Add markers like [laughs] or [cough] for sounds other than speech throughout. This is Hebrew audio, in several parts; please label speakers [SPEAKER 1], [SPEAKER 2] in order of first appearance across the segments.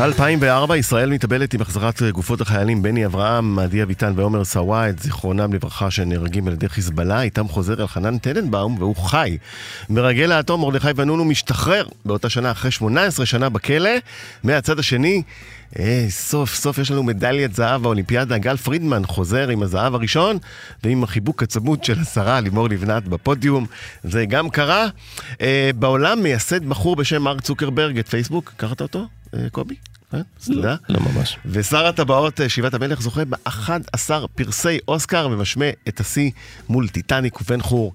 [SPEAKER 1] 2004, ישראל מתאבלת עם החזרת גופות החיילים בני אברהם, עדי אביטן ועומר סוואט, זיכרונם לברכה, שנהרגים על ידי חיזבאללה. איתם חוזר חנן טננבאום, והוא חי. מרגל האטום, מרדכי בנונו משתחרר באותה שנה, אחרי 18 שנה בכלא. מהצד השני, אה, סוף סוף יש לנו מדליית זהב באולימפיאדה. גל פרידמן חוזר עם הזהב הראשון, ועם החיבוק הצמוד של השרה לימור לבנת בפודיום. זה גם קרה. אה, בעולם מייסד בחור בשם מרק צוקרברג את פייסבוק, קראת אותו? אה, קובי? אה?
[SPEAKER 2] לא, לא ממש.
[SPEAKER 1] ושר הטבעות אה, שבעת המלך זוכה ב-11 פרסי אוסקר ומשמע את השיא מול טיטניק ובן חור.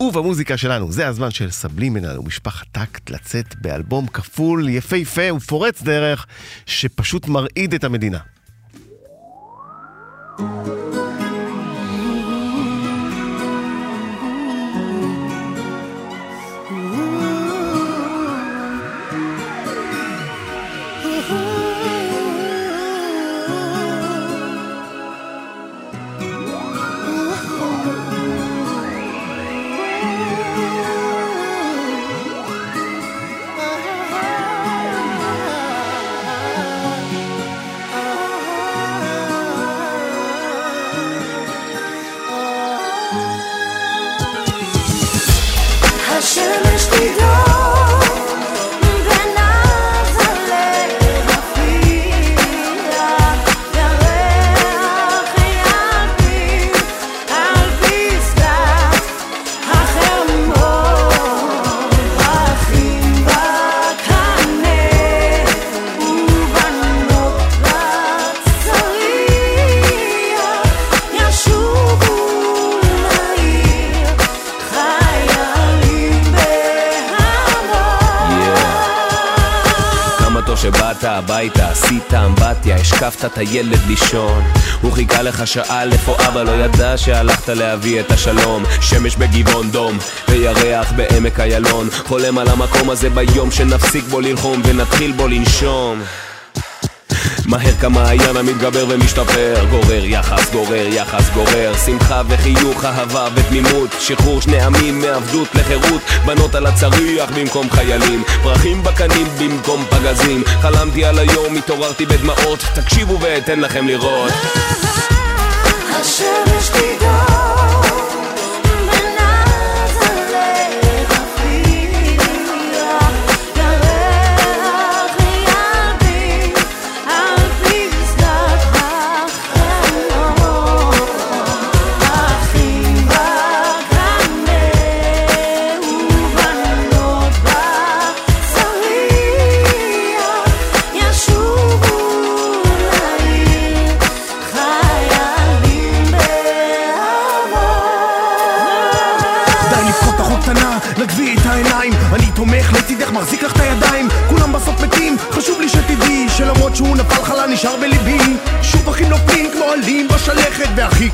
[SPEAKER 1] ובמוזיקה שלנו, זה הזמן של סבלימינל ומשפחת טקט לצאת באלבום כפול, יפהפה ופורץ דרך, שפשוט מרעיד את המדינה. thank you
[SPEAKER 3] את הילד לישון. הוא חיכה לך שעה איפה אבא לא ידע שהלכת להביא את השלום. שמש בגבעון דום, וירח בעמק איילון. חולם על המקום הזה ביום שנפסיק בו ללחום ונתחיל בו לנשום מהר כמעיין המתגבר ומשתפר. גורר יחס, גורר יחס, גורר שמחה וחיוך, אהבה ותמימות. שחרור שני עמים מעבדות לחירות. בנות על הצריח במקום חיילים. פרחים בקנים במקום פגזים. חלמתי על היום, התעוררתי בדמעות. תקשיבו ואתן לכם לראות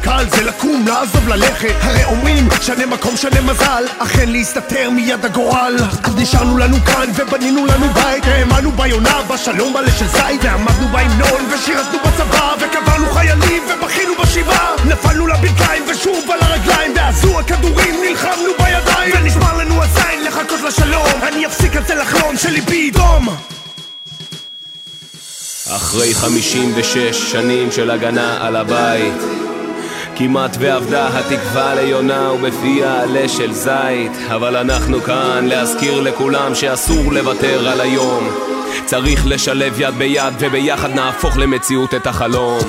[SPEAKER 4] קל זה לקום, לעזוב, ללכת. הרי אומרים שנה מקום שנה מזל. אכן להסתתר מיד הגורל. אז נשארנו לנו כאן ובנינו לנו בית. האמנו ביונה בשלום מלא של זית. ועמדנו בהמנון ושירתנו בצבא וקברנו חיילים ובכינו בשבעה. נפלנו לברכיים ושוב על הרגליים. ועזו הכדורים נלחמנו בידיים. ונשמר לנו הזין לחכות לשלום. אני אפסיק את זה לחלום שליבי ידום. אחרי 56 שנים של הגנה על הבית כמעט ואבדה התקווה ליונה ובפיה עלה של זית. אבל אנחנו כאן להזכיר לכולם שאסור לוותר על היום. צריך לשלב יד ביד וביחד נהפוך למציאות את החלום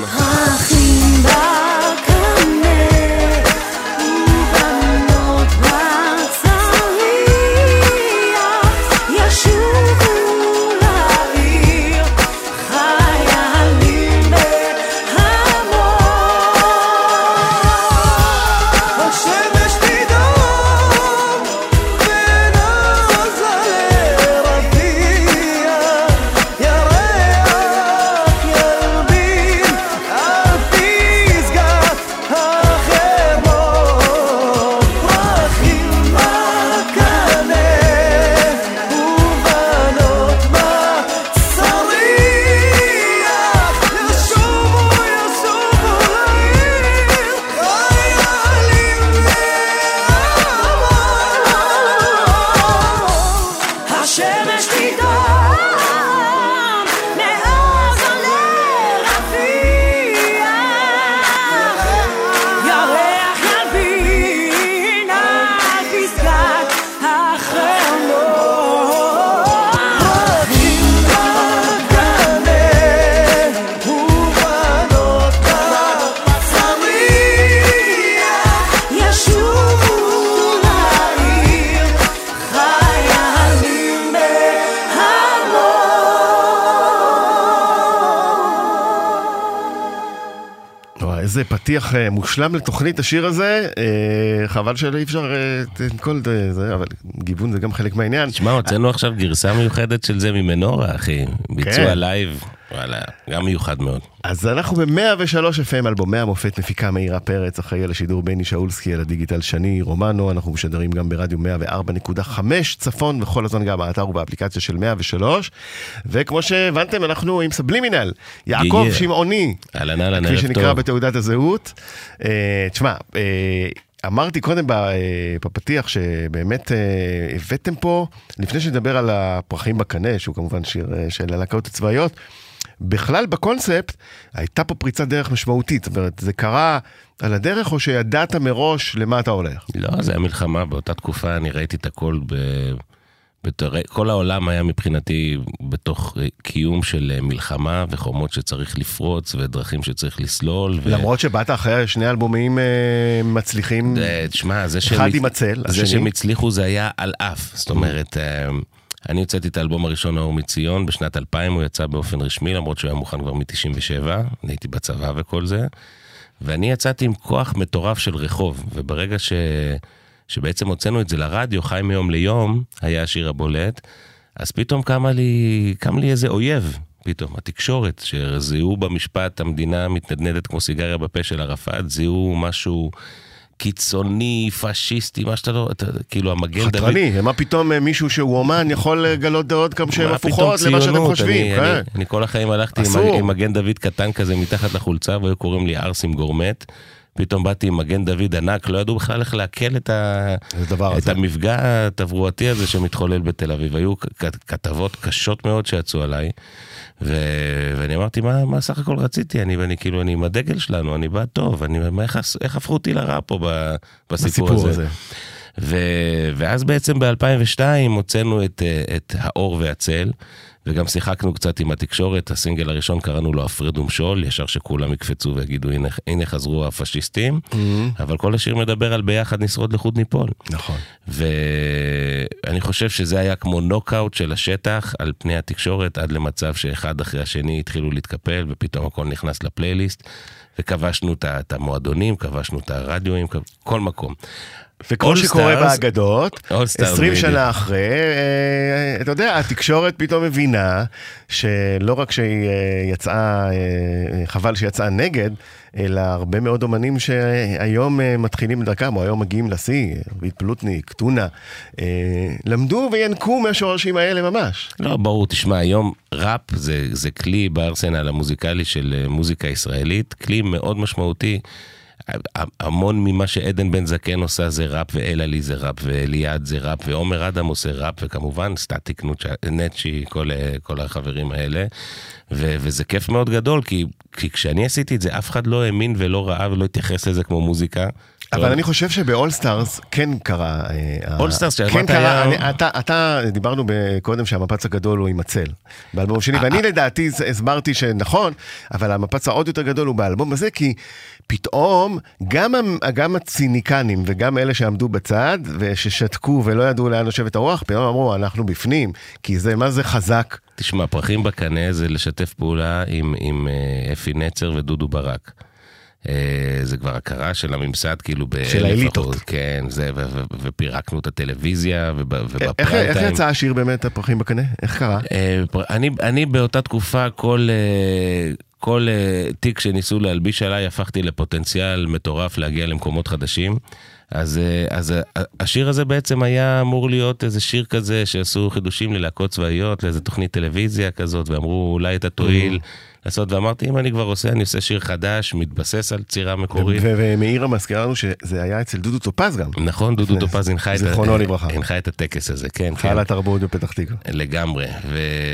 [SPEAKER 1] פתיח אה, מושלם לתוכנית השיר הזה, אה, חבל שלא אפשר אה, את כל זה, אבל גיוון זה גם חלק מהעניין.
[SPEAKER 2] תשמע, הוצאנו עכשיו גרסה מיוחדת של זה ממנורה, אחי. ביצוע
[SPEAKER 1] כן.
[SPEAKER 2] לייב, וואלה, גם מיוחד מאוד.
[SPEAKER 1] אז אנחנו ב-103 FM, אלבומי המופת, מפיקה מאירה פרץ, אחראי על השידור בני שאולסקי, על הדיגיטל שני רומנו, אנחנו משדרים גם ברדיו 104.5 צפון, וכל הזמן גם באתר ובאפליקציה של 103. וכמו שהבנתם, אנחנו עם סבלימינל, יעקב
[SPEAKER 2] Yeah.
[SPEAKER 1] שמעוני,
[SPEAKER 2] אהלן אהלן,
[SPEAKER 1] כפי שנקרא
[SPEAKER 2] טוב.
[SPEAKER 1] בתעודת הזהות. אה, תשמע, אה, אמרתי קודם אה, בפתיח שבאמת אה, הבאתם פה, לפני שנדבר על הפרחים בקנה, שהוא כמובן שיר אה, של הלהקות הצבאיות, בכלל בקונספט הייתה פה פריצת דרך משמעותית, זאת אומרת, זה קרה על הדרך או שידעת מראש למה אתה הולך?
[SPEAKER 2] לא, זה היה מלחמה, באותה תקופה אני ראיתי את הכל ב... בתור... כל העולם היה מבחינתי בתוך קיום של אה, מלחמה וחומות שצריך לפרוץ ודרכים שצריך לסלול. ו...
[SPEAKER 1] למרות שבאת אחרי שני אלבומים אה, מצליחים,
[SPEAKER 2] אה, תשמע, זה שהם...
[SPEAKER 1] אחד עם הצל,
[SPEAKER 2] זה
[SPEAKER 1] השני.
[SPEAKER 2] שהם הצליחו זה היה על אף. זאת אומרת, אה, אני הוצאתי את האלבום הראשון, האור מציון, בשנת 2000 הוא יצא באופן רשמי, למרות שהוא היה מוכן כבר מ-97, אני הייתי בצבא וכל זה. ואני יצאתי עם כוח מטורף של רחוב, וברגע ש... שבעצם הוצאנו את זה לרדיו, חי מיום ליום, היה השיר הבולט, אז פתאום קמה לי, קם לי איזה אויב, פתאום, התקשורת, שזיהו במשפט המדינה מתנדנדת כמו סיגריה בפה של ערפאת, זיהו משהו קיצוני, פשיסטי, מה שאתה לא, אתה, כאילו המגן דוד.
[SPEAKER 1] חתרני, מה פתאום אה, מישהו שהוא אומן יכול לגלות דעות גם שהן הפוכות למה שאתם? חושבים,
[SPEAKER 2] אני,
[SPEAKER 1] כן.
[SPEAKER 2] אני, אני כל החיים הלכתי עם. עם מגן דוד קטן כזה מתחת לחולצה, והיו קוראים לי ארסים גורמט. פתאום באתי עם מגן דוד ענק, לא ידעו בכלל איך לעכל את, ה... את. המפגע התברואתי הזה שמתחולל בתל אביב. היו כתבות קשות מאוד שיצאו עליי, ו... ואני אמרתי, מה, מה סך הכל רציתי? אני, ואני כאילו, אני עם הדגל שלנו, אני בא טוב, אני, מה, איך, איך הפכו אותי לרע פה ב... בסיפור,
[SPEAKER 1] בסיפור
[SPEAKER 2] הזה?
[SPEAKER 1] הזה.
[SPEAKER 2] ו... ואז בעצם ב-2002 הוצאנו את, אה, את האור והצל, וגם שיחקנו קצת עם התקשורת, הסינגל הראשון קראנו לו הפרד ומשול, ישר שכולם יקפצו ויגידו הנה, הנה חזרו הפשיסטים, אבל כל השיר מדבר על ביחד נשרוד לחוד ניפול.
[SPEAKER 1] נכון.
[SPEAKER 2] ואני חושב שזה היה כמו נוקאוט של השטח על פני התקשורת, עד למצב שאחד אחרי השני התחילו להתקפל, ופתאום הכל נכנס לפלייליסט, וכבשנו את המועדונים, כבשנו את הרדיואים, כב- כל מקום. All
[SPEAKER 1] שקורה באגדות,
[SPEAKER 2] All Stars
[SPEAKER 1] 20
[SPEAKER 2] בדיוק.
[SPEAKER 1] שנה אחרי, אה, אתה יודע, התקשורת פתאום מבינה שלא רק שהיא אה, יצאה, אה, חבל שיצאה נגד, אלא הרבה מאוד אומנים שהיום מתחילים את דרכם, או היום מגיעים לשיא, רביד פלוטניק, טונה, למדו וינקו מהשורשים האלה ממש.
[SPEAKER 2] לא, ברור, תשמע, היום ראפ זה, זה כלי בארסנל המוזיקלי של מוזיקה ישראלית, כלי מאוד משמעותי. המון ממה שעדן בן זקן עושה זה ראפ, ואלעלי זה ראפ, ואליעד זה ראפ, ועומר אדם עושה ראפ, וכמובן סטטיק נצ'י, כל, אה, כל החברים האלה. ו- וזה כיף מאוד גדול, כי, כי כשאני עשיתי את זה, אף אחד לא האמין ולא ראה ולא התייחס לזה כמו מוזיקה.
[SPEAKER 1] אבל אני חושב שב All Stars כן קרה... אה,
[SPEAKER 2] Stars,
[SPEAKER 1] כן קרה,
[SPEAKER 2] היה-
[SPEAKER 1] אני- אתה, אתה, דיברנו קודם שהמפץ הגדול הוא עם הצל, באלבום שני, ואני לדעתי הסברתי שנכון, אבל המפץ העוד יותר גדול הוא באלבום הזה, כי פתאום גם, גם הציניקנים וגם אלה שעמדו בצד וששתקו ולא ידעו לאן נושבת הרוח, פתאום אמרו, אנחנו בפנים, כי זה, מה זה חזק.
[SPEAKER 2] תשמע, פרחים בקנה זה לשתף פעולה עם, עם אה, אפי נצר ודודו ברק. אה, זה כבר הכרה של הממסד, כאילו, באלף
[SPEAKER 1] של האליטות.
[SPEAKER 2] כן, זה, ו- ו- ופירקנו את הטלוויזיה,
[SPEAKER 1] איך,
[SPEAKER 2] ובפריים
[SPEAKER 1] איך
[SPEAKER 2] טיים.
[SPEAKER 1] יצא השיר באמת, הפרחים בקנה? איך קרה?
[SPEAKER 2] אה, אני, אני באותה תקופה, כל, אה, כל אה, תיק שניסו להלביש עליי, הפכתי לפוטנציאל מטורף להגיע למקומות חדשים. אז, אה, אז אה, השיר הזה בעצם היה אמור להיות איזה שיר כזה שעשו חידושים ללהקות צבאיות, לאיזה תוכנית טלוויזיה כזאת, ואמרו אולי אתה תועיל לעשות, ואמרתי אם אני כבר עושה, אני עושה שיר חדש, מתבסס על צירה מקורית.
[SPEAKER 1] ומאירה מזכירה לנו שזה היה אצל דודו טופז גם,
[SPEAKER 2] נכון, דודו טופז הנחה את, הטקס הזה, כן, כן.
[SPEAKER 1] חל התרבות בפתח תקווה.
[SPEAKER 2] לגמרי,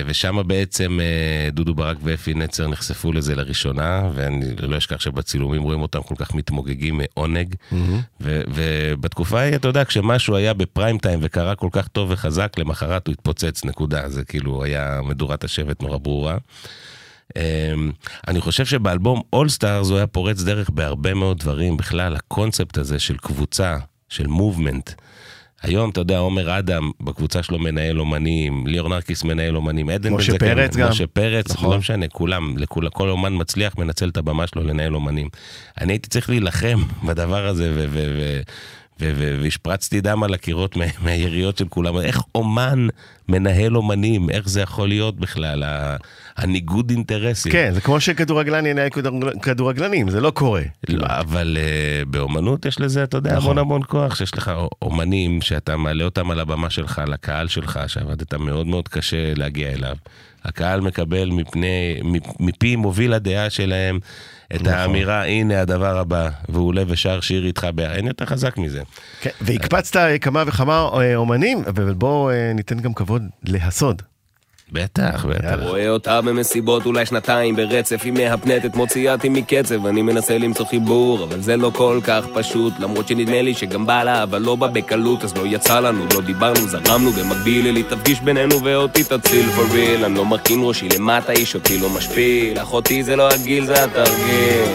[SPEAKER 2] ושם בעצם אה, דודו ברק ואפי נצר נחשפו לזה לראשונה, ואני לא אשכח שבצילומים רואים אותם כל כך מתמוגגים מעונג. ו- ובתקופה ההיא, אתה יודע, כשמשהו היה בפריים טיים וקרה כל כך טוב וחזק, למחרת הוא התפוצץ, נקודה. זה כאילו היה מדורת השבט נורא ברורה. אמ, אני חושב שבאלבום All Stars הוא היה פורץ דרך בהרבה מאוד דברים, בכלל הקונספט הזה של קבוצה, של מובמנט. היום, אתה יודע, עומר אדם בקבוצה שלו מנהל אומנים, ליאור נרקיס מנהל אומנים, עדן בן זקן,
[SPEAKER 1] פרץ גם.
[SPEAKER 2] משה פרץ,
[SPEAKER 1] נכון.
[SPEAKER 2] לא משנה, כולם, לכול, כל אומן מצליח מנצל את הבמה שלו לנהל אומנים. אני הייתי צריך להילחם [laughs] בדבר הזה, ו ו- ו- והשפרצתי דם על הקירות מה- מהיריות של כולם. איך אומן מנהל אומנים, איך זה יכול להיות בכלל, הניגוד אינטרסים.
[SPEAKER 1] כן, זה כמו שכדורגלן ינהל כדור- כדורגלנים, זה לא קורה.
[SPEAKER 2] לא, אבל uh, באומנות יש לזה, אתה יודע,
[SPEAKER 1] נכון.
[SPEAKER 2] המון המון כוח, שיש לך אומנים שאתה מעלה אותם על הבמה שלך, לקהל שלך, שעבדת מאוד מאוד קשה להגיע אליו. הקהל מקבל מפני, מפ- מפי מוביל הדעה שלהם את
[SPEAKER 1] נכון.
[SPEAKER 2] האמירה, הנה הדבר הבא, והוא עולה ושר שיר איתך, ב- אין יותר חזק מזה.
[SPEAKER 1] כן, והקפצת אה, כמה וכמה אה, אומנים, אבל בואו אה, ניתן גם כבוד להסוד.
[SPEAKER 2] בטח, בטח.
[SPEAKER 3] רואה אותה במסיבות אולי שנתיים ברצף, היא מהפנטת, מוציאה אותי מקצב, אני מנסה למצוא חיבור, אבל זה לא כל כך פשוט, למרות שנדמה לי שגם בא לה, אבל לא בא בקלות, אז לא יצא לנו, לא דיברנו, זרמנו, במקביל אלי תפגיש בינינו ואותי תציל for real, אני לא מרכין ראשי למטה, איש אותי לא משפיל, אחותי זה לא הגיל, זה התרגיל.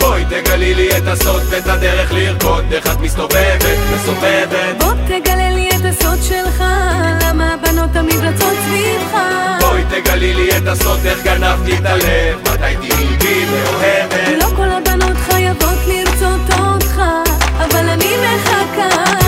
[SPEAKER 3] בואי תגלי לי את הסוד ואת הדרך לרקוד, איך את מסתובבת, מסובבת.
[SPEAKER 5] בוא תגלה לי את הסוד שלך, למה הבנות תמיד רצות סביבך.
[SPEAKER 3] בואי תגלי לי את הסוד, איך גנבתי את הלב, מתי תהיי מאוהבת.
[SPEAKER 5] לא כל הבנות חייבות לרצות אותך, אבל אני מחכה.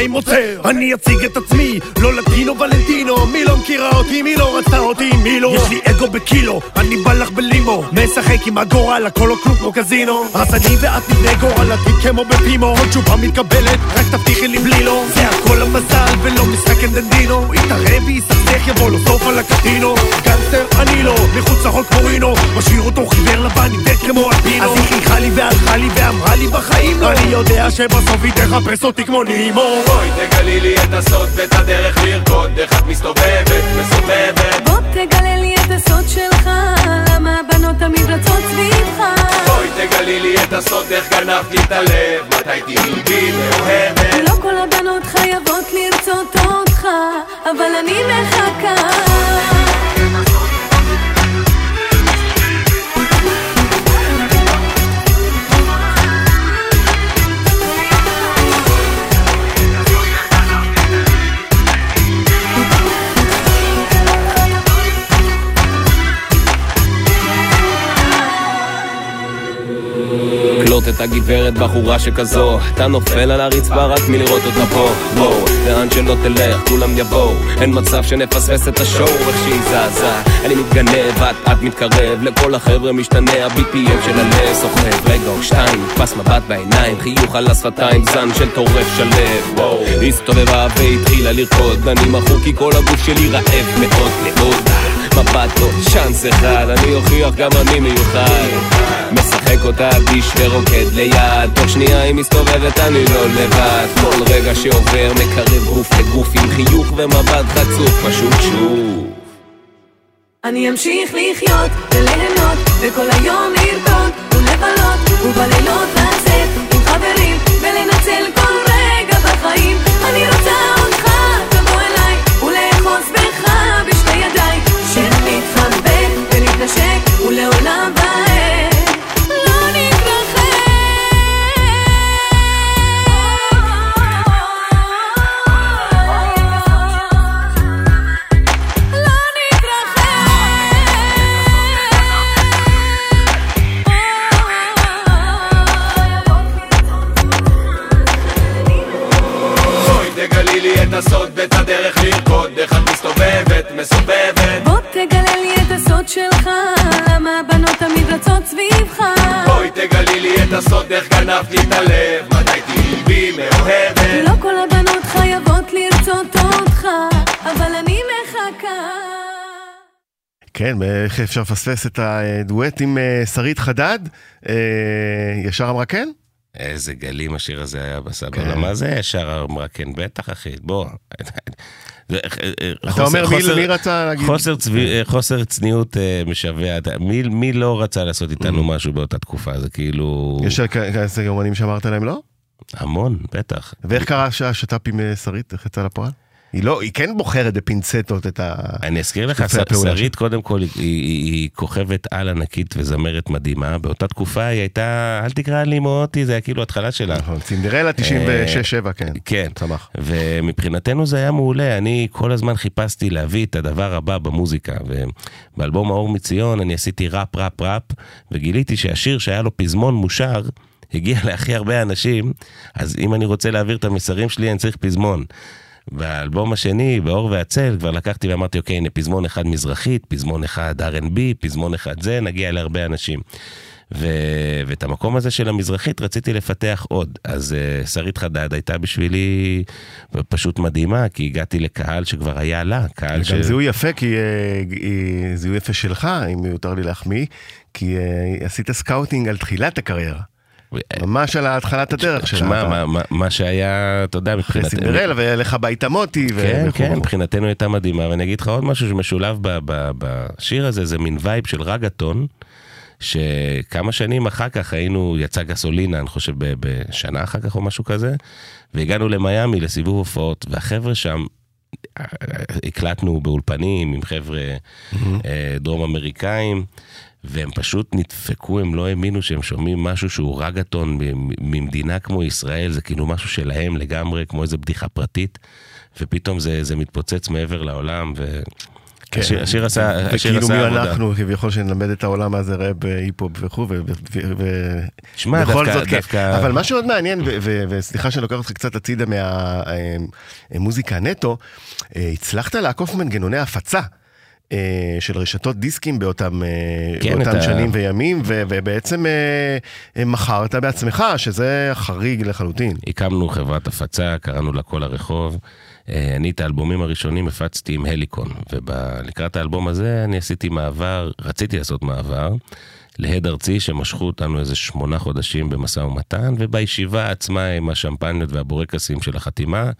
[SPEAKER 4] בשפתיים עוצר אני אציג את עצמי, לא לטינו ולנטינו מי לא מכירה אותי, מי לא רצתה אותי, מי לא? יש לי אגו בקילו, אני בא לך בלימו. משחק עם הגורל, הכל או כלום כמו קזינו. אז אני ואת נבנה עתיד כמו בפימו. עוד תשובה מתקבלת, רק תבטיחי לי בלי לא זה הכל המזל ולא משחק אנדנדינו יתערב ויסכסך יבוא לו סוף על הקטינו. גנגסטר אני לא, מחוץ לחוק כמו רינו. משאיר אותו חיוור לבן עיוור כמו אלפינו אז היא חייכה לי והלכה לי ואמרה לי בחיים לא. אני יודע שבסוף היא תחפש אותי כמו נימו.
[SPEAKER 3] בואי תגלי לי את הסוד ואת הדרך לרקוד, איך את מסתובבת, מסובבת.
[SPEAKER 5] בוא תגלה לי את הסוד שלך, למה הבנות תמיד רצות סביבך.
[SPEAKER 3] בואי תגלי לי את הסוד, איך גנבתי את הלב, מתי תהיי מאוהבת.
[SPEAKER 5] לא כל הבנות חייבות לרצות אותך, אבל אני מחכה.
[SPEAKER 3] את הגברת בחורה שכזו. אתה נופל על הרצפה רק מלראות אותה פה. בואו, לאן שלא תלך כולם יבואו. אין מצב שנפספס את השואו איך שהיא זזה. אני מתגנב, את את מתקרב. לכל החבר'ה משתנה ה-BPM של הלב סוחב. רגע או שתיים, נתפס מבט בעיניים. חיוך על השפתיים, זן של טורף שלב וואו, הסתובבה והתחילה לרקוד. אני מחוק כי כל הגוף שלי רעב מאוד מאוד. מבט עוד צ'אנס אחד, אני אוכיח גם אני מיוחד. משחק אותה ביש ורוקד ליד. תוך שנייה היא מסתובבת, אני לא לבד. כל רגע שעובר מקרב גוף לגוף עם חיוך ומבט חצוף, פשוט שוב.
[SPEAKER 5] אני אמשיך לחיות וליהנות וכל היום לרקוד ולבלות ובלילות לצאת עם חברים ולנצל כל רגע בחיים. אני רוצה אותך, תבוא אליי ולאחוז בך בשתי ידיי. שנתחבק ונתנשק ולעולם ועד
[SPEAKER 3] לנסות איך גנבת לי את הלב מתי תהיי בי מאוהבת
[SPEAKER 5] לא כל הבנות חייבות לרצות אותך, אבל אני מחכה.
[SPEAKER 1] כן, איך אפשר לפספס את הדואט עם אה, שרית חדד? אה, ישר אמרה כן?
[SPEAKER 2] איזה גלים השיר הזה היה בסבבה.
[SPEAKER 1] כן.
[SPEAKER 2] מה זה ישר אמרה כן, בטח אחי, בוא. [laughs] זה-
[SPEAKER 1] אתה אומר מי- רצה להגיד?
[SPEAKER 2] חוסר, צבי, חוסר צניעות אה, משווע, מי, לא רצה לעשות איתנו משהו באותה תקופה? זה כאילו...
[SPEAKER 1] יש כאלה אומנים שאמרת להם לא?
[SPEAKER 2] המון, בטח.
[SPEAKER 1] ואיך קרה שהשת"פ עם אה, שרית, איך יצא לפועל? היא לא, היא כן בוחרת בפינצטות את ה...
[SPEAKER 2] אני אזכיר לך, שרית קודם כל היא, היא, היא כוכבת על ענקית וזמרת מדהימה, באותה תקופה היא הייתה, אל תקרא לי מוטי, זה היה כאילו התחלה שלה.
[SPEAKER 1] נכון, צינדרלה 96-7, כן.
[SPEAKER 2] כן.
[SPEAKER 1] צמח.
[SPEAKER 2] ומבחינתנו זה היה מעולה, אני כל הזמן חיפשתי להביא את הדבר הבא במוזיקה, ובאלבום האור מציון אני עשיתי ראפ ראפ ראפ, וגיליתי שהשיר שהיה לו פזמון מושר, הגיע להכי הרבה אנשים, אז אם אני רוצה להעביר את המסרים שלי אני צריך פזמון. באלבום השני, באור והצל, כבר לקחתי ואמרתי, אוקיי, הנה פזמון אחד מזרחית, פזמון אחד R&B, פזמון אחד זה, נגיע להרבה אנשים. ו... ואת המקום הזה של המזרחית רציתי לפתח עוד. אז uh, שרית חדד הייתה בשבילי פשוט מדהימה, כי הגעתי לקהל שכבר היה לה, קהל ש...
[SPEAKER 1] גם זיהוי יפה, כי היא- זיהוי יפה שלך, אם יותר לי להחמיא, כי אה, עשית scouting על תחילת הקריירה. ממש על התחלת הדרך שלה.
[SPEAKER 2] שמע, מה, מה, מה שהיה, אתה יודע,
[SPEAKER 1] אחרי
[SPEAKER 2] מבחינתנו...
[SPEAKER 1] סינדרלה ולך ביתה מוטי.
[SPEAKER 2] כן, כן. מבחינתנו הייתה מדהימה, ואני אגיד לך עוד משהו שמשולב ב- ב- בשיר הזה, זה מין vibe של רגטון, שכמה שנים אחר כך היינו, יצא גסולינה, אני חושב בשנה אחר כך או משהו כזה, והגענו למיאמי לסיבוב הופעות, והחבר'ה שם, אה, הקלטנו באולפנים עם חבר'ה אה, דרום אמריקאים. והם פשוט נדפקו, הם לא האמינו שהם שומעים משהו שהוא רגטון ממדינה כמו ישראל, זה כאילו משהו שלהם לגמרי, כמו איזה בדיחה פרטית, ופתאום זה, זה מתפוצץ מעבר לעולם, ו...
[SPEAKER 1] כן.
[SPEAKER 2] השיר, השיר עשה, השיר
[SPEAKER 1] וכאילו
[SPEAKER 2] עשה
[SPEAKER 1] מי
[SPEAKER 2] עבודה.
[SPEAKER 1] אנחנו כביכול שנלמד את העולם מה זה ראפ, אה, היפ-הופ וכו', ו- ו- ו-
[SPEAKER 2] שמע,
[SPEAKER 1] בכל
[SPEAKER 2] דווקא-
[SPEAKER 1] זאת, כן.
[SPEAKER 2] דווקא-
[SPEAKER 1] אבל מה שעוד מעניין, וסליחה שאני לוקח אותך קצת הצידה מהמוזיקה נטו, אה, הצלחת לעקוף מנגנוני הפצה. אה, של רשתות דיסקים באותם, אה,
[SPEAKER 2] כן,
[SPEAKER 1] באותם
[SPEAKER 2] את ה-
[SPEAKER 1] שנים וימים, ו- ובעצם אה, אה, מכרת בעצמך, שזה חריג לחלוטין.
[SPEAKER 2] הקמנו חברת הפצה, קראנו לה כל הרחוב. אה, אני את האלבומים הראשונים הפצתי עם הליקון, ולקראת האלבום הזה אני עשיתי מעבר, רציתי לעשות מעבר, להד ארצי שמשכו אותנו איזה שמונה חודשים במשא ומתן, ובישיבה עצמה עם השמפניות והבורקסים של החתימה,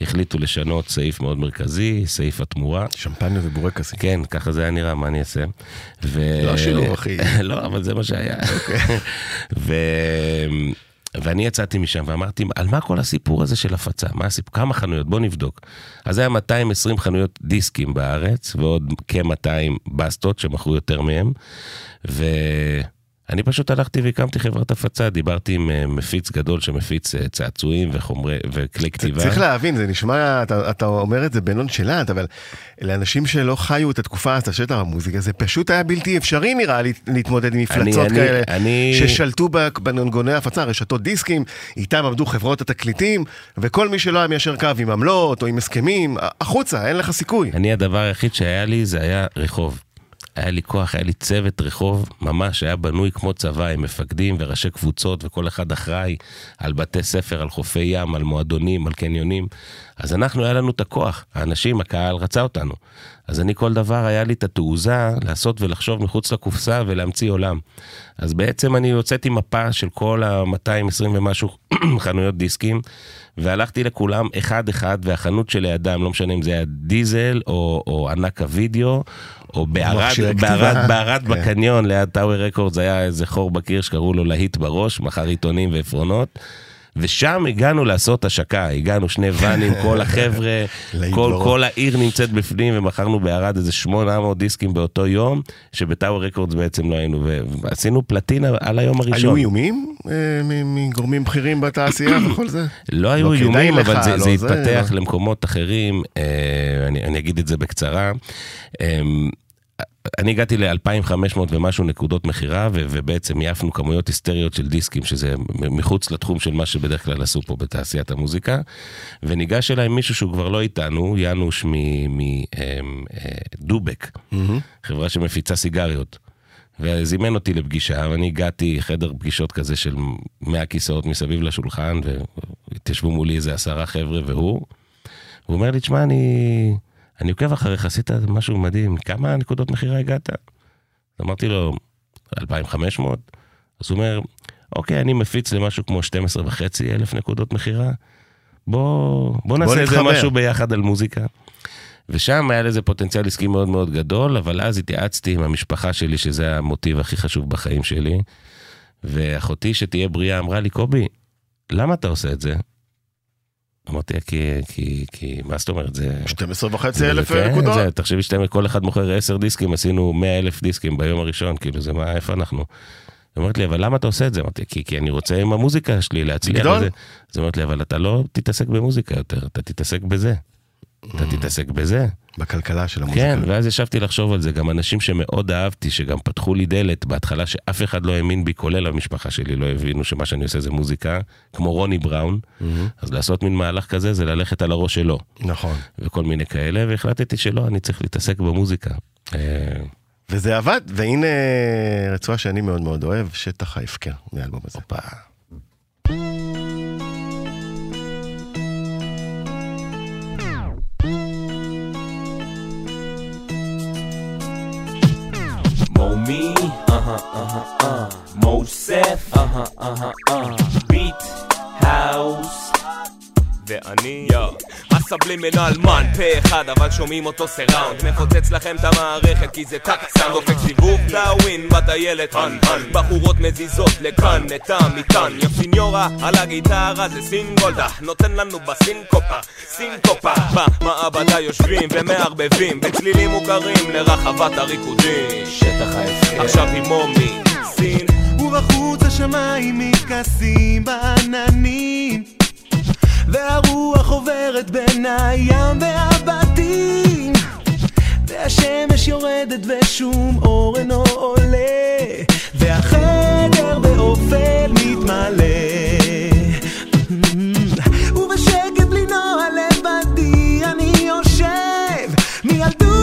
[SPEAKER 2] החליטו לשנות סעיף מאוד מרכזי, סעיף התמורה.
[SPEAKER 1] שמפניה ובורקסים.
[SPEAKER 2] כן, ככה זה היה נראה, מה אני אעשה? ו...
[SPEAKER 1] לא השילוב, אחי. [laughs]
[SPEAKER 2] לא, אבל זה מה שהיה. ו... ואני יצאתי משם ואמרתי, על מה כל הסיפור הזה של הפצה? מה הסיפור? כמה חנויות? בוא נבדוק. אז היה 220 חנויות דיסקים בארץ, ועוד כ-200 בסטות שמכרו יותר מהם. ואני פשוט הלכתי והקמתי חברת הפצה, דיברתי עם אה, מפיץ גדול שמפיץ אה, צעצועים וחומרי, וכלי כתיבה.
[SPEAKER 1] צריך להבין, זה נשמע, אתה, אתה אומר את זה בנונשלנט, אבל לאנשים שלא חיו את התקופה הזאת של המוזיקה, זה פשוט היה בלתי אפשרי נראה לי להתמודד עם מפלצות
[SPEAKER 2] אני-
[SPEAKER 1] כאלה,
[SPEAKER 2] אני-
[SPEAKER 1] ששלטו בנגוני ההפצה, רשתות דיסקים, איתם עמדו חברות התקליטים, וכל מי שלא היה מיישר קו עם עמלות או עם הסכמים, החוצה, אין לך סיכוי.
[SPEAKER 2] אני, הדבר היחיד שהיה לי זה היה רחוב. היה לי כוח, היה לי צוות רחוב, ממש היה בנוי כמו צבא, עם מפקדים וראשי קבוצות, וכל אחד אחראי על בתי ספר, על חופי ים, על מועדונים, על קניונים. אז אנחנו, היה לנו את הכוח. האנשים, הקהל רצה אותנו. אז אני כל דבר, היה לי את התעוזה לעשות ולחשוב מחוץ לקופסה ולהמציא עולם. אז בעצם אני הוצאתי מפה של כל ה-220 ומשהו [clears throat] חנויות דיסקים, והלכתי לכולם אחד-אחד, והחנות שלידם, לא משנה אם זה היה דיזל או, או ענק הווידאו, או בערד. בערד, בערד
[SPEAKER 1] כן.
[SPEAKER 2] בקניון, ליד טאוור רקורדס, היה איזה חור בקיר שקראו לו להיט בראש, מכר עיתונים ועפרונות. ושם הגענו לעשות השקה, הגענו שני ואנים, כל החבר'ה, [laughs] כל. כל העיר נמצאת בפנים, ומכרנו בערד איזה 800 דיסקים באותו יום, שבטאוור רקורדס בעצם לא היינו, ועשינו פלטינה על היום הראשון.
[SPEAKER 1] היו איומים אה, מגורמים בכירים בתעשייה [clears throat] וכל זה?
[SPEAKER 2] לא היו
[SPEAKER 1] לא
[SPEAKER 2] איומים,
[SPEAKER 1] לך,
[SPEAKER 2] אבל זה,
[SPEAKER 1] לא
[SPEAKER 2] זה
[SPEAKER 1] זה,
[SPEAKER 2] התפתח
[SPEAKER 1] לא.
[SPEAKER 2] למקומות אחרים, אה, אני, אני אגיד את זה בקצרה. אני הגעתי ל-2,500 ומשהו נקודות מכירה, ו- ובעצם יעפנו כמויות היסטריות של דיסקים, שזה מ- מחוץ לתחום של מה שבדרך כלל עשו פה בתעשיית המוזיקה. וניגש אליי מישהו שהוא כבר לא איתנו, יאנוש מדובק, חברה שמפיצה סיגריות. וזימן אותי לפגישה, ואני הגעתי חדר פגישות כזה של 100 כיסאות מסביב לשולחן, והתיישבו מולי איזה עשרה חבר'ה והוא. הוא אומר לי, תשמע, אני, אני עוקב אחריך, עשית משהו מדהים, כמה נקודות מכירה הגעת? אמרתי לו, 2,500? אז הוא אומר, אוקיי, אני מפיץ למשהו כמו 12 וחצי אלף נקודות מכירה, בוא, בוא נעשה איזה
[SPEAKER 1] נתחבר."
[SPEAKER 2] משהו ביחד על מוזיקה. ושם היה לזה פוטנציאל עסקי מאוד מאוד גדול, אבל אז התייעצתי עם המשפחה שלי, שזה המוטיב הכי חשוב בחיים שלי, ואחותי שתהיה בריאה אמרה לי, קובי, למה אתה עושה את זה? אמרתי כי, כי, כי, מה זאת אומרת, זה...
[SPEAKER 1] 12 וחצי אלף
[SPEAKER 2] כן,
[SPEAKER 1] נקודות.
[SPEAKER 2] זה, תחשבי שאתם, כל אחד מוכר 10 דיסקים, עשינו 100 אלף דיסקים ביום הראשון, כאילו, זה מה, איפה אנחנו? היא אומרת לי, אבל למה אתה עושה את זה? אמרתי, כי, כי אני רוצה עם המוזיקה שלי להצליח
[SPEAKER 1] לגדול.
[SPEAKER 2] אז היא אומרת לי, אבל אתה לא תתעסק במוזיקה יותר, אתה תתעסק בזה. אתה תתעסק בזה.
[SPEAKER 1] בכלכלה של המוזיקה.
[SPEAKER 2] כן, ואז ישבתי לחשוב על זה, גם אנשים שמאוד אהבתי, שגם פתחו לי דלת, בהתחלה שאף אחד לא האמין בי, כולל המשפחה שלי, לא הבינו שמה שאני עושה זה מוזיקה, כמו רוני בראון, אז לעשות מין מהלך כזה זה ללכת על הראש שלו,
[SPEAKER 1] נכון.
[SPEAKER 2] וכל מיני כאלה, והחלטתי שלא, אני צריך להתעסק במוזיקה. אה,
[SPEAKER 1] וזה עבד, והנה רצועה שאני מאוד מאוד אוהב, שטח ההפקר, מהאלבום הזה.
[SPEAKER 2] הופה.
[SPEAKER 3] Mo me, uh-huh, uh-huh, uh. Mo Seth, uh-huh, uh-huh, uh. Beat House. ואני, יו, הסבלימינל מן, פה אחד, אבל שומעים אותו סיראונד מפוצץ לכם את המערכת כי זה טאק סאונד. דופק סיבוב דאווין בטיילת, הן הן בחורות מזיזות לכאן, נטע מטען יא סיניורה, על הגיטרה זה סינגולדה. נותן לנו בסינקופה, סינקופה. במעבדה יושבים ומערבבים בצלילים מוכרים לרחבת הריקודים. שטח ההפקר. עכשיו עם מומי, סין.
[SPEAKER 6] ובחוץ השמיים מתכסים בעננים והרוח עוברת בין הים והבתים והשמש יורדת ושום אור אינו עולה והחדר באופל מתמלא. ובשקט בלי נועה לבדי אני יושב מילדות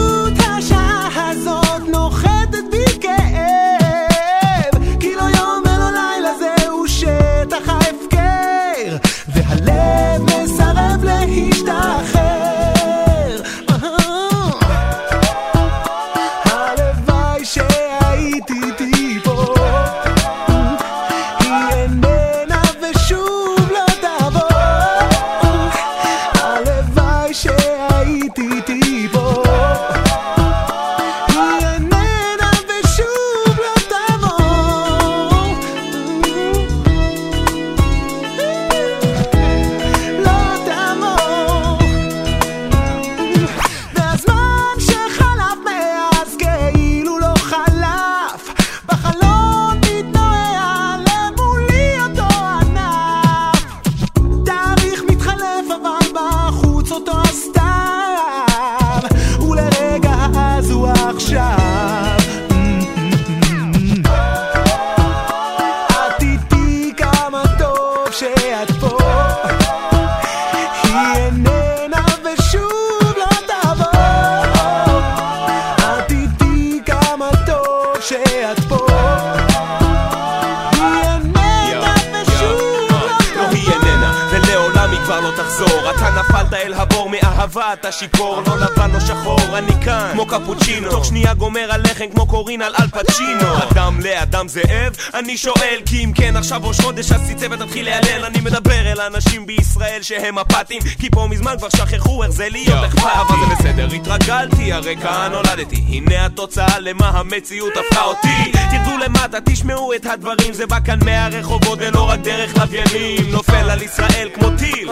[SPEAKER 3] falta el jabón הבור מאהבה, אתה שיכור לא לבן, לא שחור, אני כאן. כמו קפוצ'ינו. תוך שנייה גומר הלחם כמו קורין על אל פצ'ינו. אדם לאדם זאב? אני שואל כי אם כן עכשיו ראש חודש אז תצא ותתחיל להלל. אני מדבר אל האנשים בישראל שהם אפאתיים כי פה מזמן כבר שכחו איך זה להיות אכפת. אבל זה בסדר, התרגלתי, הרי כאן נולדתי. הנה התוצאה למה המציאות הפכה אותי. תרדו למטה, תשמעו את הדברים זה בא כאן מהרחובות ולא רק דרך לוויינים. נופל על ישראל כמו טיל.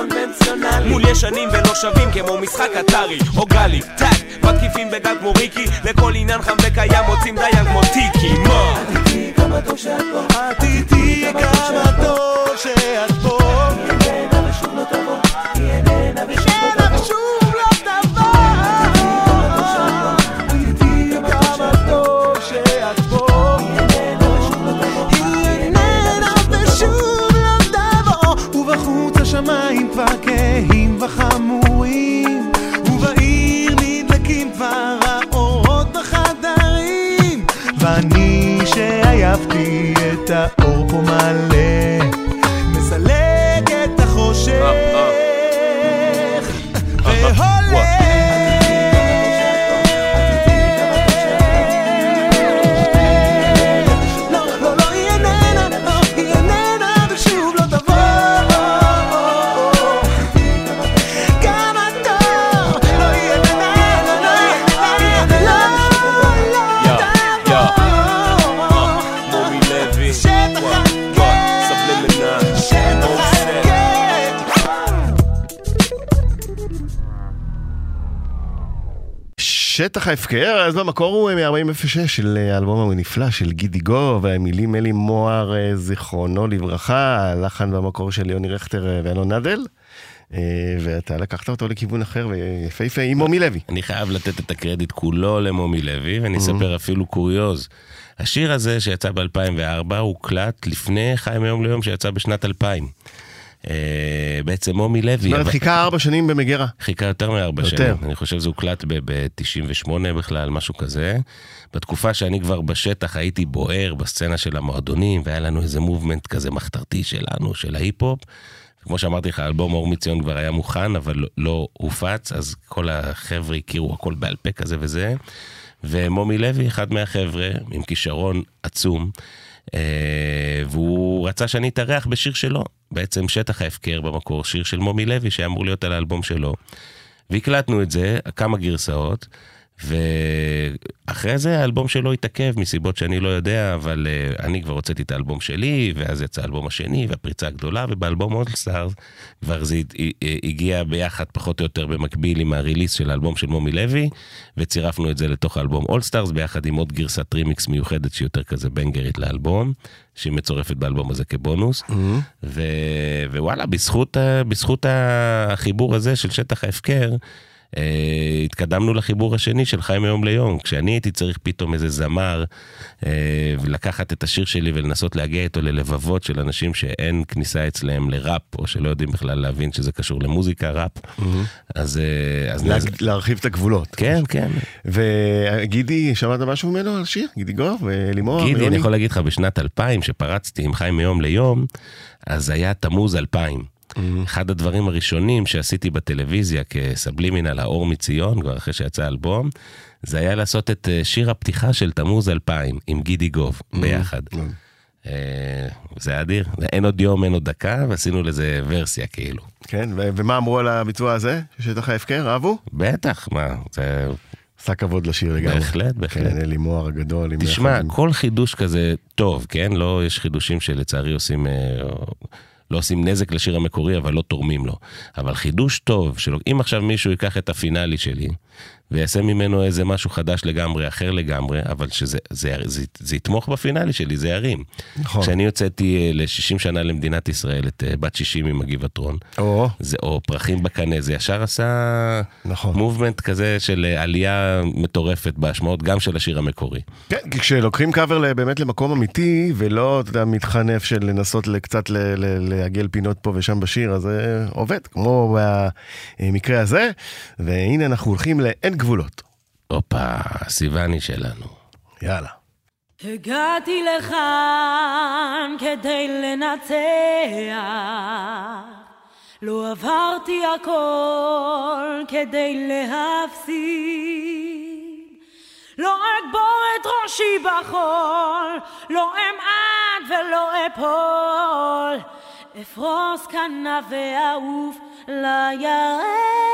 [SPEAKER 3] מול ישנים ולא שווים כמו משחק אתרי או גלי טאק מתקיפים בגל כמו ריקי לכל עניין חם וקיים מוצאים דיין כמו טיקי מה?
[SPEAKER 6] את איתי כמה טוב שאת פה איננה ואני שעייפתי את האור פה מלא מסלק את החושך. אה, אה.
[SPEAKER 1] שטח ההפקר, אז במקור הוא מ-4006 של אה, האלבום הנפלא של גידי גו, והמילים אלי מוהר, אה, זיכרונו לברכה, הלחן במקור של יוני רכטר אה, ואלון נדל. ואתה לקחת אותו לכיוון אחר ויפהפה עם מומי לוי.
[SPEAKER 2] אני חייב לתת את הקרדיט כולו למומי לוי, ואני אספר אפילו קוריוז. השיר הזה שיצא ב-2004 הוקלט לפני חיים היום ליום שיצא בשנת 2000. אה, בעצם מומי לוי.
[SPEAKER 1] זאת אומרת, חיכה ארבע שנים במגירה.
[SPEAKER 2] חיכה יותר מארבע. שנים. אני חושב שזה הוקלט ב-98 בכלל, משהו כזה. בתקופה שאני כבר בשטח הייתי בוער בסצנה של המועדונים, והיה לנו איזה מובמנט כזה מחתרתי שלנו, של ההיפ-הופ. כמו שאמרתי לך, האלבום אור מציון כבר היה מוכן, אבל לא- הופץ, אז כל החבר'ה הכירו הכל בעל פה כזה וזה. ומומי לוי, אחד מהחבר'ה, עם כישרון עצום, והוא רצה שאני אתארח בשיר שלו, בעצם שטח ההפקר במקור, שיר של מומי לוי שהיה אמור להיות על האלבום שלו. והקלטנו את זה, כמה גרסאות, ואחרי זה האלבום שלו התעכב מסיבות שאני לא יודע, אבל uh, אני כבר הוצאתי את האלבום שלי, ואז יצא האלבום השני, והפריצה הגדולה, ובאלבום All Stars כבר זה הת- הגיע ביחד פחות או יותר במקביל עם ה release של האלבום של מומי לוי, וצירפנו את זה לתוך האלבום All Stars, ביחד עם עוד גרסת רימיקס מיוחדת שהיא יותר כזה בנגרית לאלבום, שהיא מצורפת באלבום הזה כבונוס. ו... ווואלה, בזכות, בזכות החיבור הזה של שטח ההפקר, אה, התקדמנו לחיבור השני של חיים מיום ליום. כשאני הייתי צריך פתאום איזה זמר, אה, ולקחת את השיר שלי ולנסות להגיע איתו ללבבות של אנשים שאין כניסה אצלם לראפ, או שלא יודעים בכלל להבין שזה קשור למוזיקה, ראפ. אז... אה, אז
[SPEAKER 1] לה- להרחיב את הגבולות.
[SPEAKER 2] כן, כן.
[SPEAKER 1] וגידי, שמעת משהו ממנו על שיר? גידי גוב ולימור?
[SPEAKER 2] גידי,
[SPEAKER 1] ויוני?
[SPEAKER 2] אני יכול להגיד לך, בשנת 2000, שפרצתי עם חיים מיום ליום, אז היה תמוז 2000. אחד הדברים הראשונים שעשיתי בטלוויזיה כסבלימינל האור מציון, כבר אחרי שיצא האלבום, זה היה לעשות את אה, שיר הפתיחה של תמוז 2000 עם גידי גוב ביחד. אה, זה היה אדיר, אין עוד יום, אין עוד דקה, ועשינו לזה ורסיה כאילו.
[SPEAKER 1] כן, ו- ומה אמרו על הביצוע הזה? שטח ההפקר? אהבו?
[SPEAKER 2] בטח, מה, זה
[SPEAKER 1] עשה כבוד לשיר לגמרי.
[SPEAKER 2] בהחלט, בהחלט.
[SPEAKER 1] כן, אלי מוהר הגדול.
[SPEAKER 2] תשמע, כל חידוש כזה טוב, כן? לא, יש חידושים שלצערי עושים, אה, לא עושים נזק לשיר המקורי, אבל לא תורמים לו. אבל חידוש טוב, שלא, אם עכשיו מישהו ייקח את הפינאלי שלי, ויעשה ממנו איזה משהו חדש לגמרי, אחר לגמרי, אבל שזה זה, זה, זה יתמוך בפינאלי שלי, זה ירים.
[SPEAKER 1] נכון.
[SPEAKER 2] כשאני הוצאתי ל-60 שנה למדינת ישראל את אה, בת 60 עם הגבעתרון,
[SPEAKER 1] או,
[SPEAKER 2] זה, או פרחים בקנה, זה ישר עשה
[SPEAKER 1] נכון.
[SPEAKER 2] מובמנט כזה של אה, עלייה מטורפת בהשמעות, גם של השיר המקורי.
[SPEAKER 1] כן, כי כשלוקחים קאבר ל- באמת למקום אמיתי, ולא, אתה יודע, מתחנף של לנסות ל- קצת ל- ל- לעגל פינות פה ושם בשיר, אז זה עובד, כמו במקרה הזה. והנה אנחנו הולכים לאין גבולות.
[SPEAKER 2] הופה, סיוני שלנו.
[SPEAKER 1] יאללה.
[SPEAKER 7] הגעתי לכאן כדי לנצח, לא עברתי הכל כדי להפסיד. לא אגבור את ראשי בחול, לא אמעט ולא אפול, אפרוס כנף ואעוף לירח.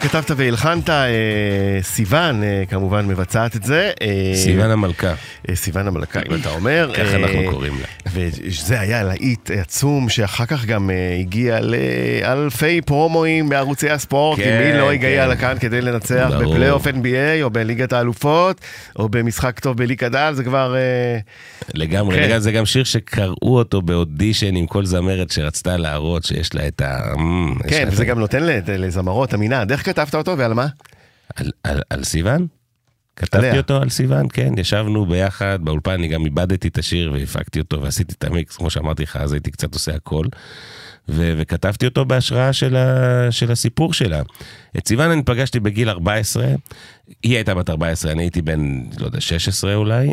[SPEAKER 1] כתבת והלחנת, אה, סיוון אה, כמובן מבצעת את זה. אה,
[SPEAKER 2] סיוון המלכה,
[SPEAKER 1] אה, סיוון המלכה, אם אתה אומר.
[SPEAKER 2] ככה
[SPEAKER 1] אה,
[SPEAKER 2] אנחנו קוראים לה.
[SPEAKER 1] וזה היה להיט עצום, שאחר כך גם אה, הגיע לאלפי פרומואים בערוצי הספורט, כי
[SPEAKER 2] כן,
[SPEAKER 1] מי לא הגיע
[SPEAKER 2] כן.
[SPEAKER 1] לכאן כדי לנצח. בפלייאוף NBA, או בליגת האלופות, או במשחק טוב בליגת הדל, זה כבר... אה,
[SPEAKER 2] לגמרי,
[SPEAKER 1] כן.
[SPEAKER 2] לגמרי, זה גם שיר שקראו אותו באודישן עם כל זמרת שרצתה להראות שיש לה את ה... אמ,
[SPEAKER 1] כן, וזה גם נותן לזמרות אמינה. איך כתבת אותו ועל מה?
[SPEAKER 2] על- על- על סיוון? כתבתי
[SPEAKER 1] עליה.
[SPEAKER 2] אותו על סיוון, כן, ישבנו ביחד באולפן, אני גם איבדתי את השיר והפקתי אותו ועשיתי את המיקס, כמו שאמרתי לך, אז הייתי קצת עושה הכל. ו- וכתבתי אותו בהשראה של, ה- של הסיפור שלה. את סיוון אני פגשתי בגיל 14, היא הייתה בת 14, אני הייתי בן, לא יודע, 16 אולי,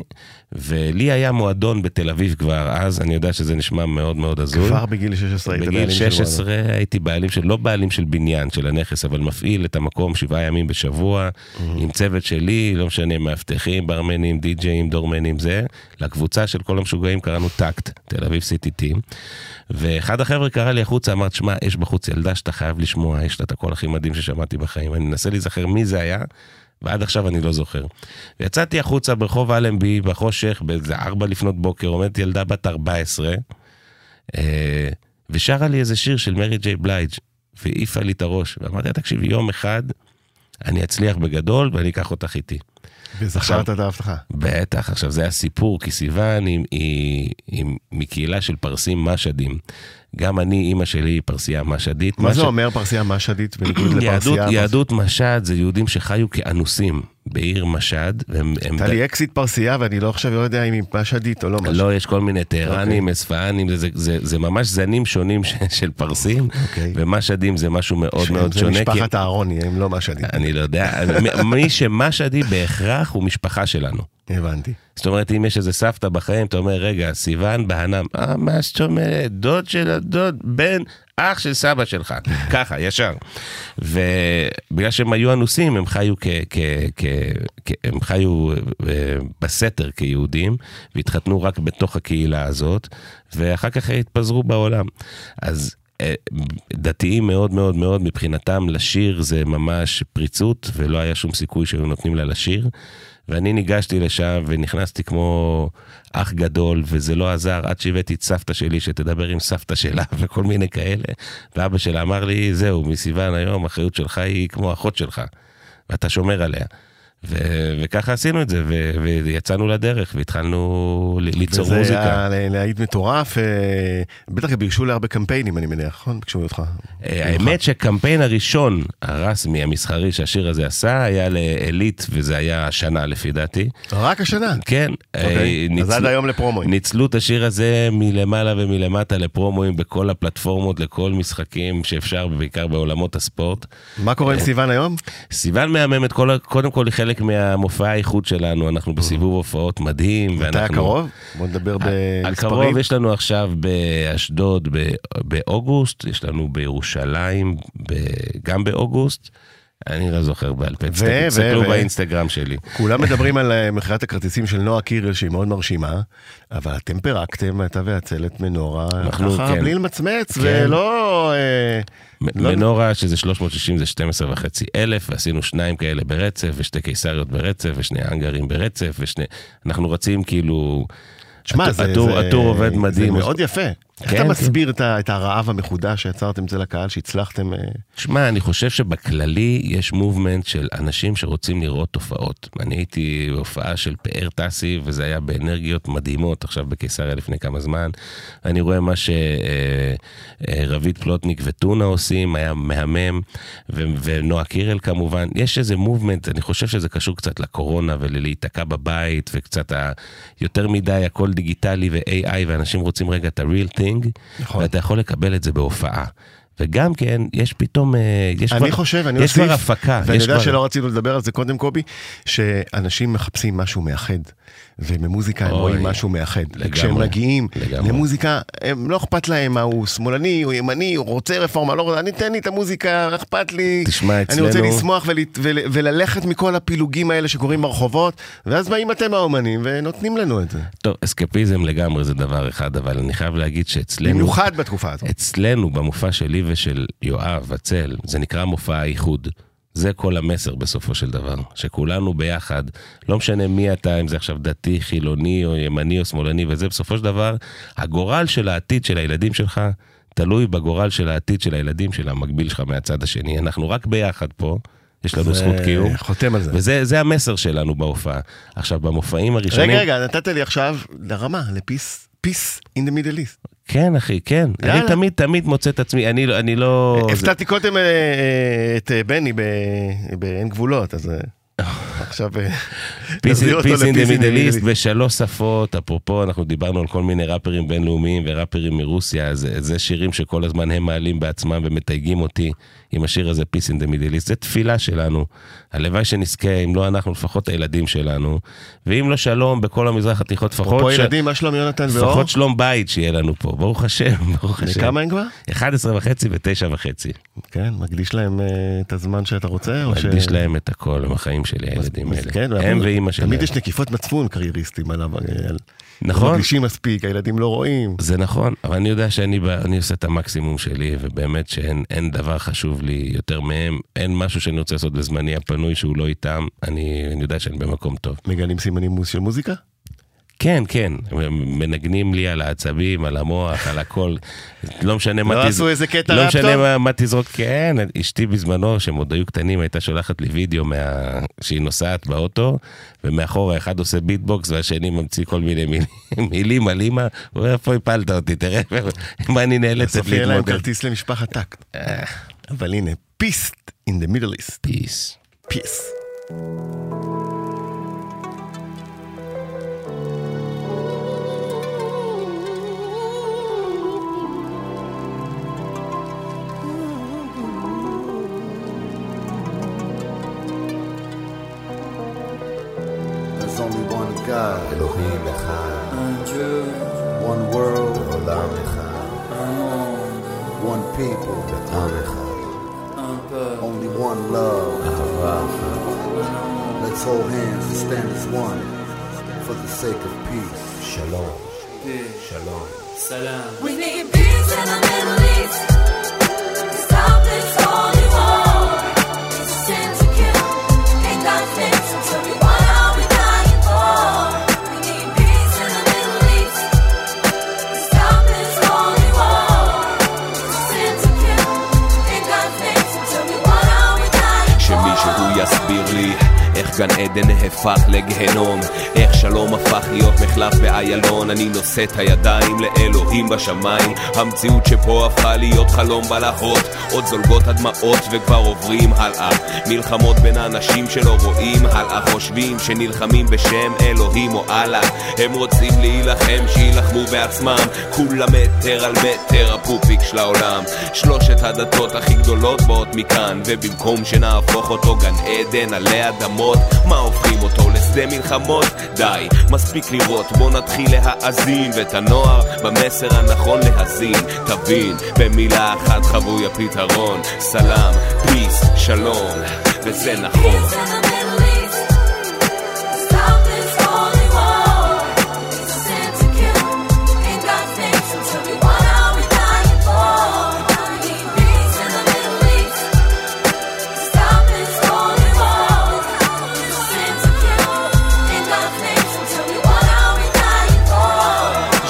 [SPEAKER 2] ולי היה מועדון בתל אביב כבר אז, אני יודע שזה נשמע מאוד מאוד הזוי.
[SPEAKER 1] כבר בגיל 16 היית
[SPEAKER 2] בגיל
[SPEAKER 1] בעלים של
[SPEAKER 2] 16 הייתי בעלים של, לא בעלים של בניין, של הנכס, אבל מפעיל את המקום שבעה ימים בשבוע, עם צוות שלי, לא משנה, מאבטחים, ברמנים, די-ג'אים, דורמנים, זה. לקבוצה של כל המשוגעים קראנו טקט, תל אביב סיטי טים. ואחד החבר'ה קרא לי החוצה, אמר, תשמע, יש בחוץ ילדה שאתה חייב לשמוע, יש לה את הקול הכי מדהים ששמעתי בחיים. אני מנסה להיזכר מי זה היה, ועד עכשיו אני לא זוכר. ויצאתי החוצה ברחוב אלנבי, בחושך, באיזה ארבע לפנות בוקר, עומדת ילדה בת 14, אה, ושרה לי איזה שיר של מרי ג'יי בלייג' והעיפה לי את הראש. ואמרתי לה, תקשיבי, יום אחד אני אצליח בגדול ואני אקח אותך איתי.
[SPEAKER 1] וזכרת את ההבטחה.
[SPEAKER 2] בטח, עכשיו זה הסיפור, כי סיוון היא, היא, היא מקהילה של פרסים משדים. גם אני, אימא שלי פרסייה משדית.
[SPEAKER 1] מה זה
[SPEAKER 2] משד-
[SPEAKER 1] אומר פרסייה משדית בניגוד [clears throat]
[SPEAKER 2] יהדות,
[SPEAKER 1] לפרסייה?
[SPEAKER 2] יהדות משד זה יהודים שחיו כאנוסים בעיר משד,
[SPEAKER 1] הייתה לי אקסיט פרסייה ואני לא עכשיו יודע אם היא משדית או לא משדית.
[SPEAKER 2] לא, יש כל מיני טהרנים,
[SPEAKER 1] אוקיי.
[SPEAKER 2] אספהנים, זה, זה, זה, זה ממש זנים שונים של, פרסים,
[SPEAKER 1] אוקיי.
[SPEAKER 2] ומשדים זה משהו מאוד מאוד
[SPEAKER 1] זה
[SPEAKER 2] שונה. כי-
[SPEAKER 1] משפחת אהרוני, הם לא משדית.
[SPEAKER 2] אני לא יודע, מי שמשדי בהכרח הוא משפחה שלנו.
[SPEAKER 1] הבנתי.
[SPEAKER 2] זאת אומרת, אם יש איזה סבתא בחיים, אתה אומר, רגע, סיוון בהנם, אה, מה זאת אומרת, דוד של הדוד, בן, אח של סבא שלך, [laughs] ככה, ישר. ובגלל שהם היו אנוסים, הם חיו כ... כ, כ, כ הם חיו אה, בסתר כיהודים, והתחתנו רק בתוך הקהילה הזאת, ואחר כך התפזרו בעולם. אז... אה, דתיים מאוד מאוד מאוד מבחינתם לשיר זה ממש פריצות ולא היה שום סיכוי שהיו נותנים לה לשיר ואני ניגשתי לשם ונכנסתי כמו אח גדול וזה לא עזר עד שהבאתי את סבתא שלי שתדבר עם סבתא שלה [laughs] וכל מיני כאלה ואבא שלה אמר לי זהו מסיוון היום האחריות שלך היא כמו אחות שלך ואתה שומר עליה. ו- וככה עשינו את זה, ו- ויצאנו לדרך, והתחלנו ל- ליצור
[SPEAKER 1] וזה
[SPEAKER 2] מוזיקה.
[SPEAKER 1] היה ל- להיט מטורף, אה, בטח ביקשו להרבה קמפיינים, אני מניח, נכון? ביקשו אותך.
[SPEAKER 2] אה, האמת שהקמפיין הראשון, הרסמי, המסחרי שהשיר הזה עשה, היה לעילית, וזה היה השנה לפי דעתי.
[SPEAKER 1] רק השנה.
[SPEAKER 2] כן.
[SPEAKER 1] אוקיי,
[SPEAKER 2] אה,
[SPEAKER 1] אז עד היום לפרומואים.
[SPEAKER 2] ניצלו את השיר הזה מלמעלה ומלמטה לפרומואים בכל הפלטפורמות, לכל משחקים שאפשר, בעיקר בעולמות הספורט.
[SPEAKER 1] מה קורה עם סיוון היום?
[SPEAKER 2] סיוון מהממת, קודם כל היא חלק מהמופעי האיחוד שלנו, אנחנו בסיבוב הופעות מדהים.
[SPEAKER 1] מתי הקרוב? בוא נדבר במספרים.
[SPEAKER 2] הקרוב יש לנו עכשיו באשדוד באוגוסט, יש לנו בירושלים גם באוגוסט. אני לא זוכר בעל פה, תסתכלו באינסטגרם שלי.
[SPEAKER 1] כולם [laughs] מדברים על אה, מכירת הכרטיסים של נועה קירל שהיא מאוד מרשימה, אבל אתם פירקתם, אתה והצלת מנורה, ככה
[SPEAKER 2] כן.
[SPEAKER 1] בלי למצמץ,
[SPEAKER 2] כן.
[SPEAKER 1] ולא... אה, לא-
[SPEAKER 2] מנורה שזה 360 זה 12 וחצי אלף, ועשינו שניים כאלה ברצף, ושתי קיסריות ברצף, ושני האנגרים ברצף, ושני... אנחנו רצים כאילו...
[SPEAKER 1] שמע, זה,
[SPEAKER 2] הטור עובד מדהים.
[SPEAKER 1] זה מאוד יפה. איך
[SPEAKER 2] כן,
[SPEAKER 1] אתה
[SPEAKER 2] כן.
[SPEAKER 1] מסביר ה, את הרעב המחודש שיצרתם את זה לקהל, שהצלחתם... אה,
[SPEAKER 2] שמע, אני חושב שבכללי יש מובמנט של אנשים שרוצים לראות תופעות. אני הייתי בהופעה של פאר טסי, וזה היה באנרגיות מדהימות, עכשיו בקיסריה לפני כמה זמן. אני רואה מה שרבית פלוטניק וטונה עושים, היה מהמם, ו- ונועה קירל כמובן. יש איזה מובמנט, אני חושב שזה קשור קצת לקורונה וללהיתקע בבית, וקצת ה... יותר מדי הכל דיגיטלי ו-AI, ואנשים רוצים רגע את ה-real thing,
[SPEAKER 1] נכון.
[SPEAKER 2] ואתה יכול לקבל את זה בהופעה. וגם כן, יש פתאום, אה, יש
[SPEAKER 1] אני
[SPEAKER 2] כבר,
[SPEAKER 1] חושב, אני
[SPEAKER 2] יש כבר הפקה.
[SPEAKER 1] ואני יודע
[SPEAKER 2] כבר...
[SPEAKER 1] שלא רצינו לדבר על זה קודם, קובי, שאנשים מחפשים משהו מאחד, ובמוזיקה הם רואים משהו מאחד.
[SPEAKER 2] לגמרי,
[SPEAKER 1] וכשהם מגיעים
[SPEAKER 2] לגמרי.
[SPEAKER 1] למוזיקה, הם לא אכפת להם מה הוא שמאלני, הוא ימני, הוא רוצה רפורמה, לא רוצה, אני תן לי את המוזיקה, אכפת לי.
[SPEAKER 2] תשמע,
[SPEAKER 1] אני רוצה
[SPEAKER 2] אצלנו-
[SPEAKER 1] לשמוח ול, ול, וללכת מכל הפילוגים האלה שקורים ברחובות, ואז באים אתם האומנים ונותנים לנו את זה.
[SPEAKER 2] טוב, אסקפיזם לגמרי זה דבר אחד, אבל אני חייב להגיד שאצלנו...
[SPEAKER 1] במיוחד בתקופה הזאת.
[SPEAKER 2] אצלנו, במופע שלי ושל יואב, הצל, זה נקרא מופע האיחוד. זה כל המסר בסופו של דבר, שכולנו ביחד, לא משנה מי אתה, אם זה עכשיו דתי, חילוני או ימני או שמאלני וזה, בסופו של דבר, הגורל של העתיד של הילדים שלך תלוי בגורל של העתיד של הילדים של המקביל שלך מהצד השני. אנחנו רק ביחד פה, יש לנו זכות קיום.
[SPEAKER 1] חותם על זה.
[SPEAKER 2] וזה זה המסר שלנו בהופעה. עכשיו, במופעים הראשונים...
[SPEAKER 1] רגע, רגע, נתת לי עכשיו לרמה, לפיס, פיס in the middle east.
[SPEAKER 2] כן, אחי, כן.
[SPEAKER 1] יאללה.
[SPEAKER 2] אני תמיד תמיד מוצא את עצמי, אני, לא- אני לא... זה-
[SPEAKER 1] הפתעתי קודם אה, אה, את אה, בני באין גבולות, אז [laughs] עכשיו
[SPEAKER 2] פיס אין דה
[SPEAKER 1] ל-Peace in the
[SPEAKER 2] מידליסט
[SPEAKER 1] Middle East.
[SPEAKER 2] בשלוש שפות, אפרופו אנחנו דיברנו על כל מיני ראפרים בינלאומיים וראפרים מרוסיה, אז זה שירים שכל הזמן הם מעלים בעצמם ומתייגים אותי עם השיר הזה Peace in the Middle East, זה תפילה שלנו. הלוואי שנזכה, אם לא אנחנו, לפחות הילדים שלנו, ואם לא שלום בכל המזרח התיכון, לפחות
[SPEAKER 1] אפרופו
[SPEAKER 2] ש-
[SPEAKER 1] ילדים, מה שלום יונתן ואור?
[SPEAKER 2] לפחות שלום בית שיהיה לנו פה, ברוך השם, [laughs] ברוך השם.
[SPEAKER 1] וכמה הם כבר?
[SPEAKER 2] 11 וחצי ותשע וחצי.
[SPEAKER 1] כן, מקדיש להם אה, את הזמן שאתה רוצה? או ש-
[SPEAKER 2] מקדיש להם את הכל, הם החיים שלי, הילדים האלה.
[SPEAKER 1] כן,
[SPEAKER 2] הם ואימא שלהם.
[SPEAKER 1] תמיד יש נקיפות מצפון קרייריסטים עליו. על-
[SPEAKER 2] נכון.
[SPEAKER 1] לא מקדישים מספיק, הילדים לא רואים.
[SPEAKER 2] זה נכון, אבל אני יודע שאני אני עושה את המקסימום שלי, ובאמת שאין אין דבר חשוב לי יותר מהם, אין משהו שאני רוצה לעשות בזמני הפנוי שהוא לא איתם, אני, אני יודע שאני במקום טוב.
[SPEAKER 1] מגלים סימנים של מוזיקה?
[SPEAKER 2] כן, כן, מנגנים לי על העצבים, על המוח, על הכל. לא משנה מה
[SPEAKER 1] לא
[SPEAKER 2] תז-
[SPEAKER 1] עשו איזה קטע
[SPEAKER 2] לא
[SPEAKER 1] ראפ
[SPEAKER 2] משנה? מה, תזרוק, כן, אשתי בזמנו, שהם עוד היו קטנים, הייתה שולחת לי וידאו. שהיא נוסעת באוטו, ומאחורה אחד עושה beatbox והשני ממציא כל מיני מילים, [laughs] על אימא, הוא אומר, איפה הפלת אותי, תראה [laughs] מה אני נאלצת
[SPEAKER 1] בסוף יהיה להם
[SPEAKER 2] להתמודד.
[SPEAKER 1] כרטיס למשפחת TACT.
[SPEAKER 2] אה.
[SPEAKER 1] אבל הנה, Peace in the Middle East.
[SPEAKER 2] Peace.
[SPEAKER 1] Peace.
[SPEAKER 8] There's only one God, Elohim Echad. One world, Olam Echad. One people, Am Echad. Only one love, Ahava Let's hold hands and stand as one for the sake of peace. Shalom. Shalom.
[SPEAKER 5] We need peace in the Middle East.
[SPEAKER 3] גן עדן הפך לגיהנום. איך שלום הפך להיות מחלף באיילון אני נושא את הידיים לאלוהים בשמיים. המציאות שפה הפכה להיות חלום בלהות. עוד זולגות הדמעות וכבר עוברים הלאה. מלחמות בין האנשים שלא רואים הלאה. חושבים שנלחמים בשם אלוהים או אללה. הם רוצים להילחם שיילחמו בעצמם. כולה מטר על מטר הפופיק של העולם. שלושת הדתות הכי גדולות באות מכאן ובמקום שנהפוך אותו גן עדן עלי אדמות מה הופכים אותו לשדה מלחמות? די, מספיק לראות, בוא נתחיל להאזין ואת הנוער במסר הנכון להזין. תבין, במילה אחת חבוי הפתרון. סלאם, פיס, שלום וזה נכון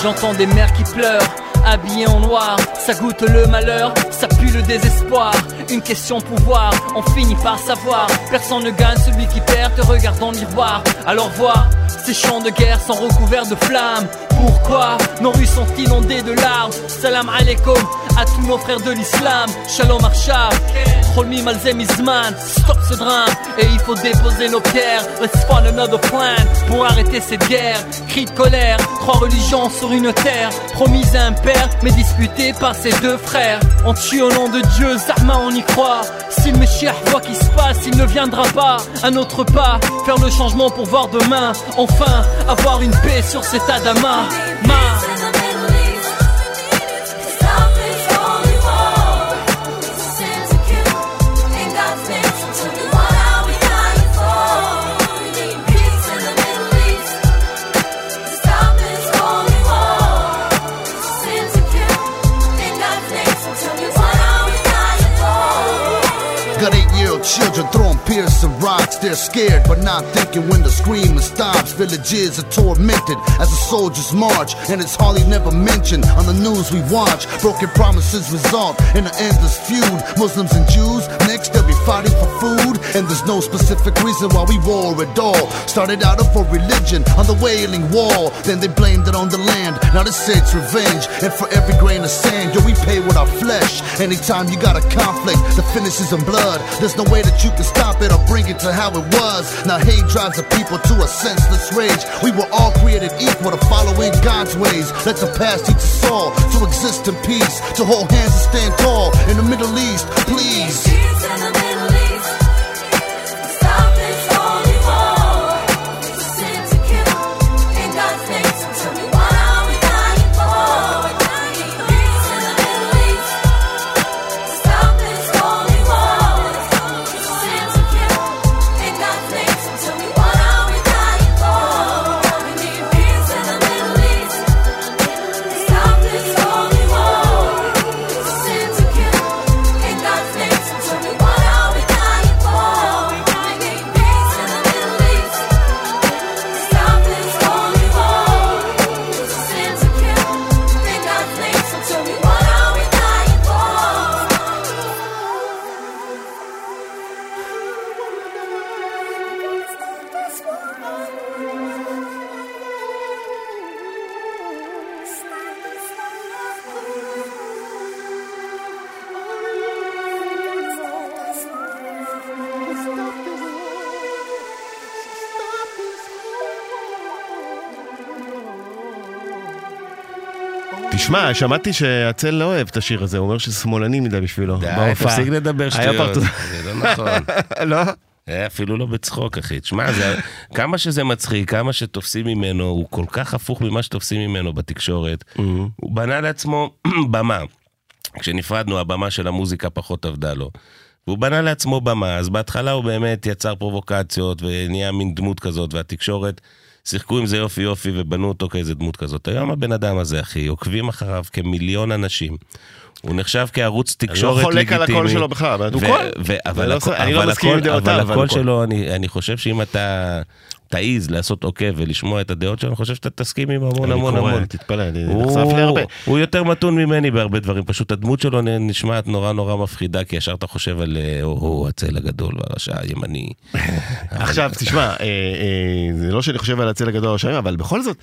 [SPEAKER 9] J'entends des mères qui pleurent, habillées en noir. Ça goûte le malheur, ça pue le désespoir. Une question pouvoir, on finit par savoir. Personne ne gagne, celui qui perd te regarde dans le. Alors vois, ces champs de guerre sont recouverts de flammes. Pourquoi nos rues sont inondées de larmes? Salam alaikum à tous nos frères de l'islam. Shalom Arshab, Cholmi Malzem Izman. Stop ce drame et il faut déposer nos pierres. Let's find another plan pour arrêter cette guerre. Cri de colère, trois religions sur une terre. Promise à un père, mais disputée par ses deux frères. On tue au nom de Dieu, Zahma on y croit. Si le Meshiach voit qui se passe, il ne viendra pas. Un autre pas, faire le changement pour voir demain. Enfin, avoir une paix sur cet Adama. Ma.
[SPEAKER 8] Piercing rocks. They're scared, but not thinking when the screaming stops. Villages are tormented as the soldiers march. And it's hardly never mentioned on the news we watch. Broken promises result in an endless feud. Muslims and Jews, next they'll be fighting for food. And there's no specific reason why we war at all. Started out for religion on the Wailing Wall. Then they blamed it on the land. Now they say it's revenge. And for every grain of sand, yo, we pay with our flesh. Anytime you got a conflict that finishes in blood, there's no way that you can stop or bring it to how it was. Now hate drives the people to a senseless rage. We were all created equal to following God's ways. Let the past teach us all to exist in peace, to hold hands and stand tall in the Middle East. Please.
[SPEAKER 1] תשמע, שמעתי שהצל לא אוהב את השיר הזה, הוא אומר שזה שמאלני מדי בשבילו.
[SPEAKER 2] די. תפסיק לדבר שטויות. זה לא נכון. [laughs]
[SPEAKER 1] לא?
[SPEAKER 2] אה, אפילו לא בצחוק, אחי. תשמע, זה- כמה שזה מצחיק, כמה שתופסים ממנו, הוא כל כך הפוך ממה שתופסים ממנו בתקשורת. הוא בנה לעצמו [clears throat] במה. כשנפרדנו, הבמה של המוזיקה פחות עבדה לו. והוא בנה לעצמו במה, אז בהתחלה הוא באמת יצר פרובוקציות ונהיה מין דמות כזאת, והתקשורת שיחקו עם זה יופי יופי ובנו אותו כאיזה דמות כזאת. היום הבן אדם הזה, אחי, עוקבים אחריו כמיליון אנשים. הוא נחשב כערוץ
[SPEAKER 1] אני לא
[SPEAKER 2] תקשורת
[SPEAKER 1] חולק על
[SPEAKER 2] לגיטימי.
[SPEAKER 1] הקול שלו בכלל, אבל הוא קול.
[SPEAKER 2] אבל
[SPEAKER 1] אני לא-
[SPEAKER 2] הקול-
[SPEAKER 1] אני.
[SPEAKER 2] שלו, אני אני חושב שאם אתה תעיז לעשות עוקב ולשמוע את הדעות שלו, אני חושב שאתה תסכים עם המון
[SPEAKER 1] אני
[SPEAKER 2] המון
[SPEAKER 1] קורא,
[SPEAKER 2] המון.
[SPEAKER 1] תתפלא, אני
[SPEAKER 2] הוא-
[SPEAKER 1] נחשף לי הרבה.
[SPEAKER 2] הוא יותר מתון ממני בהרבה דברים, פשוט הדמות שלו נשמעת נורא נורא מפחידה, כי ישר אתה חושב על אה, או-הו, הצל הגדול והרשע הימני.
[SPEAKER 1] עכשיו, תשמע, אה, אה, זה לא שאני חושב על הצל הגדול השנים, אבל בכל זאת,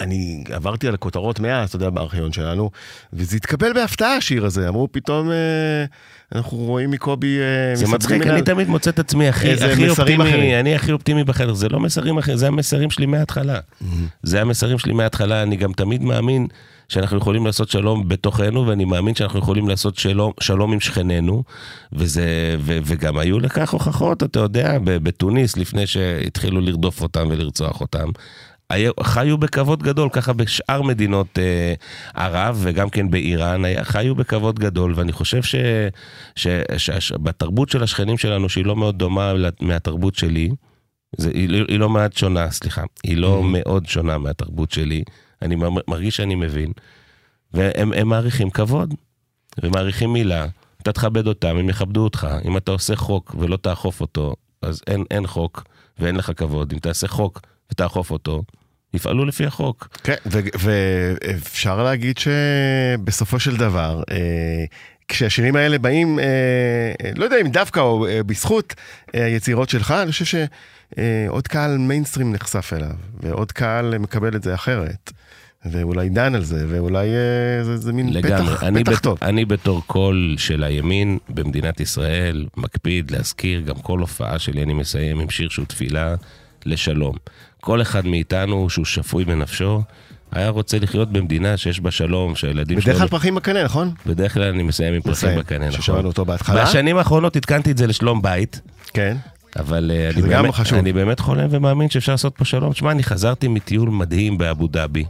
[SPEAKER 1] אני עברתי על הכותרות מאז, אתה יודע, בארכיון שלנו, וזה התקבל בהפתעה, השיר הזה. אמרו פתאום, אה, אנחנו רואים מקובי... אה,
[SPEAKER 2] זה מצחיק, אני תמיד מוצא את עצמי הכי, הכי
[SPEAKER 1] מסרים אחרים.
[SPEAKER 2] אופטימי, אני הכי אופטימי בחדר, זה לא מסרים אחרים, זה המסרים שלי מההתחלה. זה המסרים שלי מההתחלה, אני גם תמיד מאמין שאנחנו יכולים לעשות שלום בתוכנו, ואני מאמין שאנחנו יכולים לעשות שלום, שלום עם שכנינו, וזה, ו, וגם היו לכך הוכחות, אתה יודע, בתוניס, לפני שהתחילו לרדוף אותם ולרצוח אותם. חיו בכבוד גדול, ככה בשאר מדינות אה, ערב וגם כן באיראן, היה, חיו בכבוד גדול, ואני חושב ש, ש, ש, שבתרבות של השכנים שלנו, שהיא לא מאוד דומה מהתרבות שלי, זה, היא, לא- היא לא מעט שונה, סליחה, היא לא מאוד שונה מהתרבות שלי, אני מר- מרגיש שאני מבין, והם הם מעריכים כבוד, ומעריכים מילה, אתה תכבד אותם, הם יכבדו אותך, אם אתה עושה חוק ולא תאכוף אותו, אז אין, אין חוק ואין לך כבוד, אם תעשה חוק ותאכוף אותו, יפעלו לפי החוק.
[SPEAKER 1] כן, ו- ואפשר להגיד שבסופו של דבר, אה, כשהשירים האלה באים, אה, אה, לא יודע אם דווקא או אה, בזכות אה, היצירות שלך, אני חושב שעוד קהל מיינסטרים נחשף אליו, ועוד קהל מקבל את זה אחרת. ואולי דן על זה, ואולי אה, זה, זה מין
[SPEAKER 2] לגמרי.
[SPEAKER 1] פתח,
[SPEAKER 2] אני,
[SPEAKER 1] פתח
[SPEAKER 2] בת-
[SPEAKER 1] טוב.
[SPEAKER 2] אני בתור קול של הימין במדינת ישראל, מקפיד להזכיר גם כל הופעה שלי, אני מסיים עם שיר שהוא תפילה לשלום. כל אחד מאיתנו שהוא שפוי בנפשו, היה רוצה לחיות במדינה שיש בה שלום, שהילדים שלו...
[SPEAKER 1] בדרך כלל פרחים בקנה, נכון?
[SPEAKER 2] בדרך כלל אני מסיים עם פרחים בקנה, נכון.
[SPEAKER 1] ששמענו אותו בהתחלה.
[SPEAKER 2] בשנים האחרונות עדכנתי את זה לשלום בית.
[SPEAKER 1] כן.
[SPEAKER 2] אבל אה, אני באמת. אני באמת חולם ומאמין שאפשר לעשות פה שלום. תשמע, אני חזרתי מטיול מדהים באבו דאבי,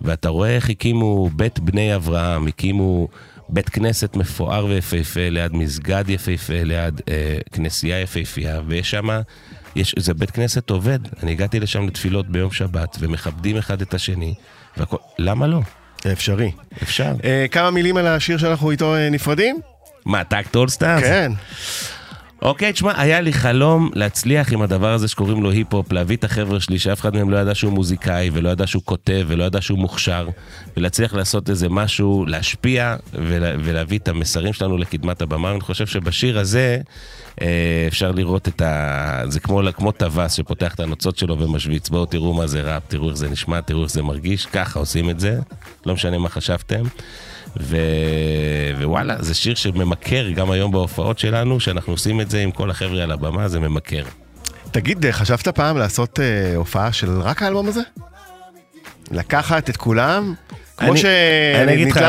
[SPEAKER 2] ואתה רואה איך הקימו בית בני אברהם, הקימו בית כנסת מפואר ויפהפה ליד מסגד יפהפה, ליד אה, כנסייה יפהפייה, ויש שם, יש, זה בית כנסת עובד. אני הגעתי לשם לתפילות ביום שבת, ומכבדים אחד את השני, והכל, למה לא?
[SPEAKER 1] אפשרי.
[SPEAKER 2] אפשר.
[SPEAKER 1] אה, כמה מילים על השיר שאנחנו איתו אה, נפרדים?
[SPEAKER 2] מה, TACT All Stars?
[SPEAKER 1] כן.
[SPEAKER 2] אוקיי, תשמע, היה לי חלום להצליח עם הדבר הזה שקוראים לו היפ-הופ, להביא את החבר'ה שלי, שאף אחד מהם לא ידע שהוא מוזיקאי, ולא ידע שהוא כותב, ולא ידע שהוא מוכשר, ולהצליח לעשות איזה משהו, להשפיע, ולה, ולהביא את המסרים שלנו לקדמת הבמה. אני חושב שבשיר הזה אה, אפשר לראות את ה... זה כמו, כמו טווס שפותח את הנוצות שלו ומשוויץ. בואו תראו מה זה ראפ, תראו איך זה נשמע, תראו איך זה מרגיש, ככה עושים את זה, לא משנה מה חשבתם. ו... ווואלה, זה שיר שממכר גם היום בהופעות שלנו, שאנחנו עושים את זה עם כל החבר'ה על הבמה, זה ממכר.
[SPEAKER 1] תגיד, אה, חשבת פעם לעשות אה, הופעה של רק האלבום הזה? לקחת את כולם? כמו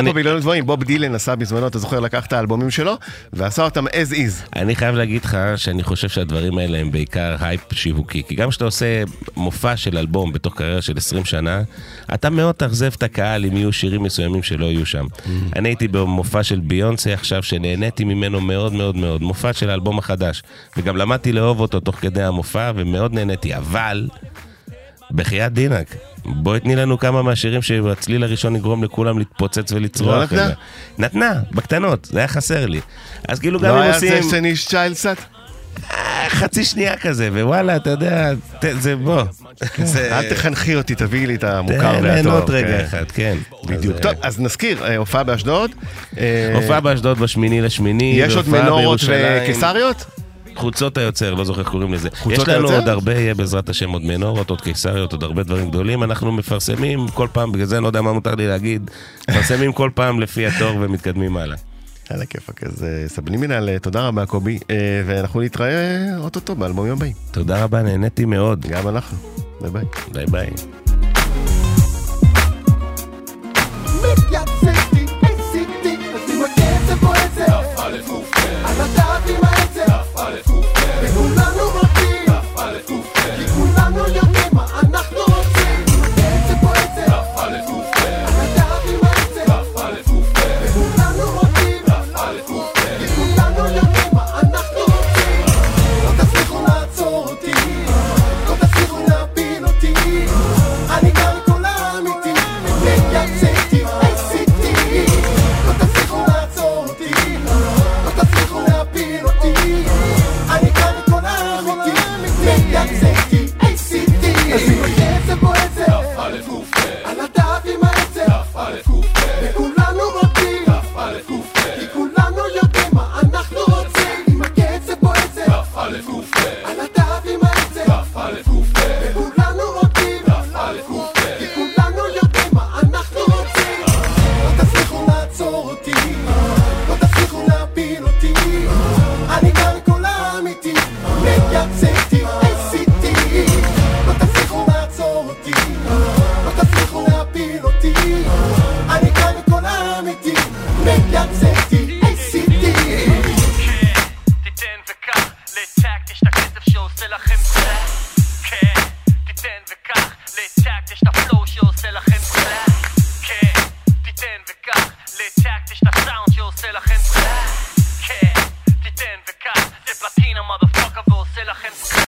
[SPEAKER 1] פה בעליונות גבוהים, בוב דילן עשה בזמנו, אתה זוכר, לקח את האלבומים שלו, ועשה אותם as is.
[SPEAKER 2] אני חייב להגיד לך שאני חושב שהדברים האלה הם בעיקר הייפ שיווקי. כי גם כשאתה עושה מופע של אלבום בתוך קריירה של 20 שנה, אתה מאוד תאכזב את הקהל אם יהיו שירים מסוימים שלא יהיו שם. אני הייתי במופע של ביונסה עכשיו, שנהניתי ממנו מאוד מאוד מאוד. מופע של האלבום החדש. וגם למדתי לאהוב אותו תוך כדי המופע, ומאוד נהניתי. אבל... בחייאת דינק, בואי תני לנו כמה מהשירים שהצליל הראשון יגרום לכולם להתפוצץ ולצרוח.
[SPEAKER 1] לא נתנה?
[SPEAKER 2] נתנה, בקטנות, זה היה חסר לי. אז כאילו גם
[SPEAKER 1] לא
[SPEAKER 2] אם
[SPEAKER 1] היה
[SPEAKER 2] עושים...
[SPEAKER 1] זה שני צ'יילד קצת?
[SPEAKER 2] אה, חצי שנייה כזה, ווואלה, אתה יודע, זה בוא. זה-
[SPEAKER 1] אל תחנכי אותי, תביאי לי את המוכר
[SPEAKER 2] תן
[SPEAKER 1] והטוב.
[SPEAKER 2] ליהנות רגע
[SPEAKER 1] כן.
[SPEAKER 2] אחד, כן.
[SPEAKER 1] בדיוק. טוב,
[SPEAKER 2] אה,
[SPEAKER 1] אז נזכיר, אה, הופעה באשדוד.
[SPEAKER 2] הופעה באשדוד בשמיני לשמיני.
[SPEAKER 1] יש עוד מנורות. וקיסריות?
[SPEAKER 2] חוצות היוצר, לא זוכר איך קוראים לזה.
[SPEAKER 1] חוצות
[SPEAKER 2] יש לנו
[SPEAKER 1] היוצר?
[SPEAKER 2] עוד הרבה, יהיה בעזרת השם עוד מנורות, עוד קיסריות, עוד הרבה דברים גדולים. אנחנו מפרסמים כל פעם, בגלל זה אני לא יודע מה מותר לי להגיד, מפרסמים כל פעם לפי התור ומתקדמים הלאה.
[SPEAKER 1] על הכיפאק, אז אה, סבלימינל, אה, תודה רבה קובי, אה, ואנחנו נתראה אוטוטו באלבומים הבאים.
[SPEAKER 2] תודה רבה, נהניתי מאוד.
[SPEAKER 1] גם אנחנו. ביי ביי.
[SPEAKER 2] ביי ביי.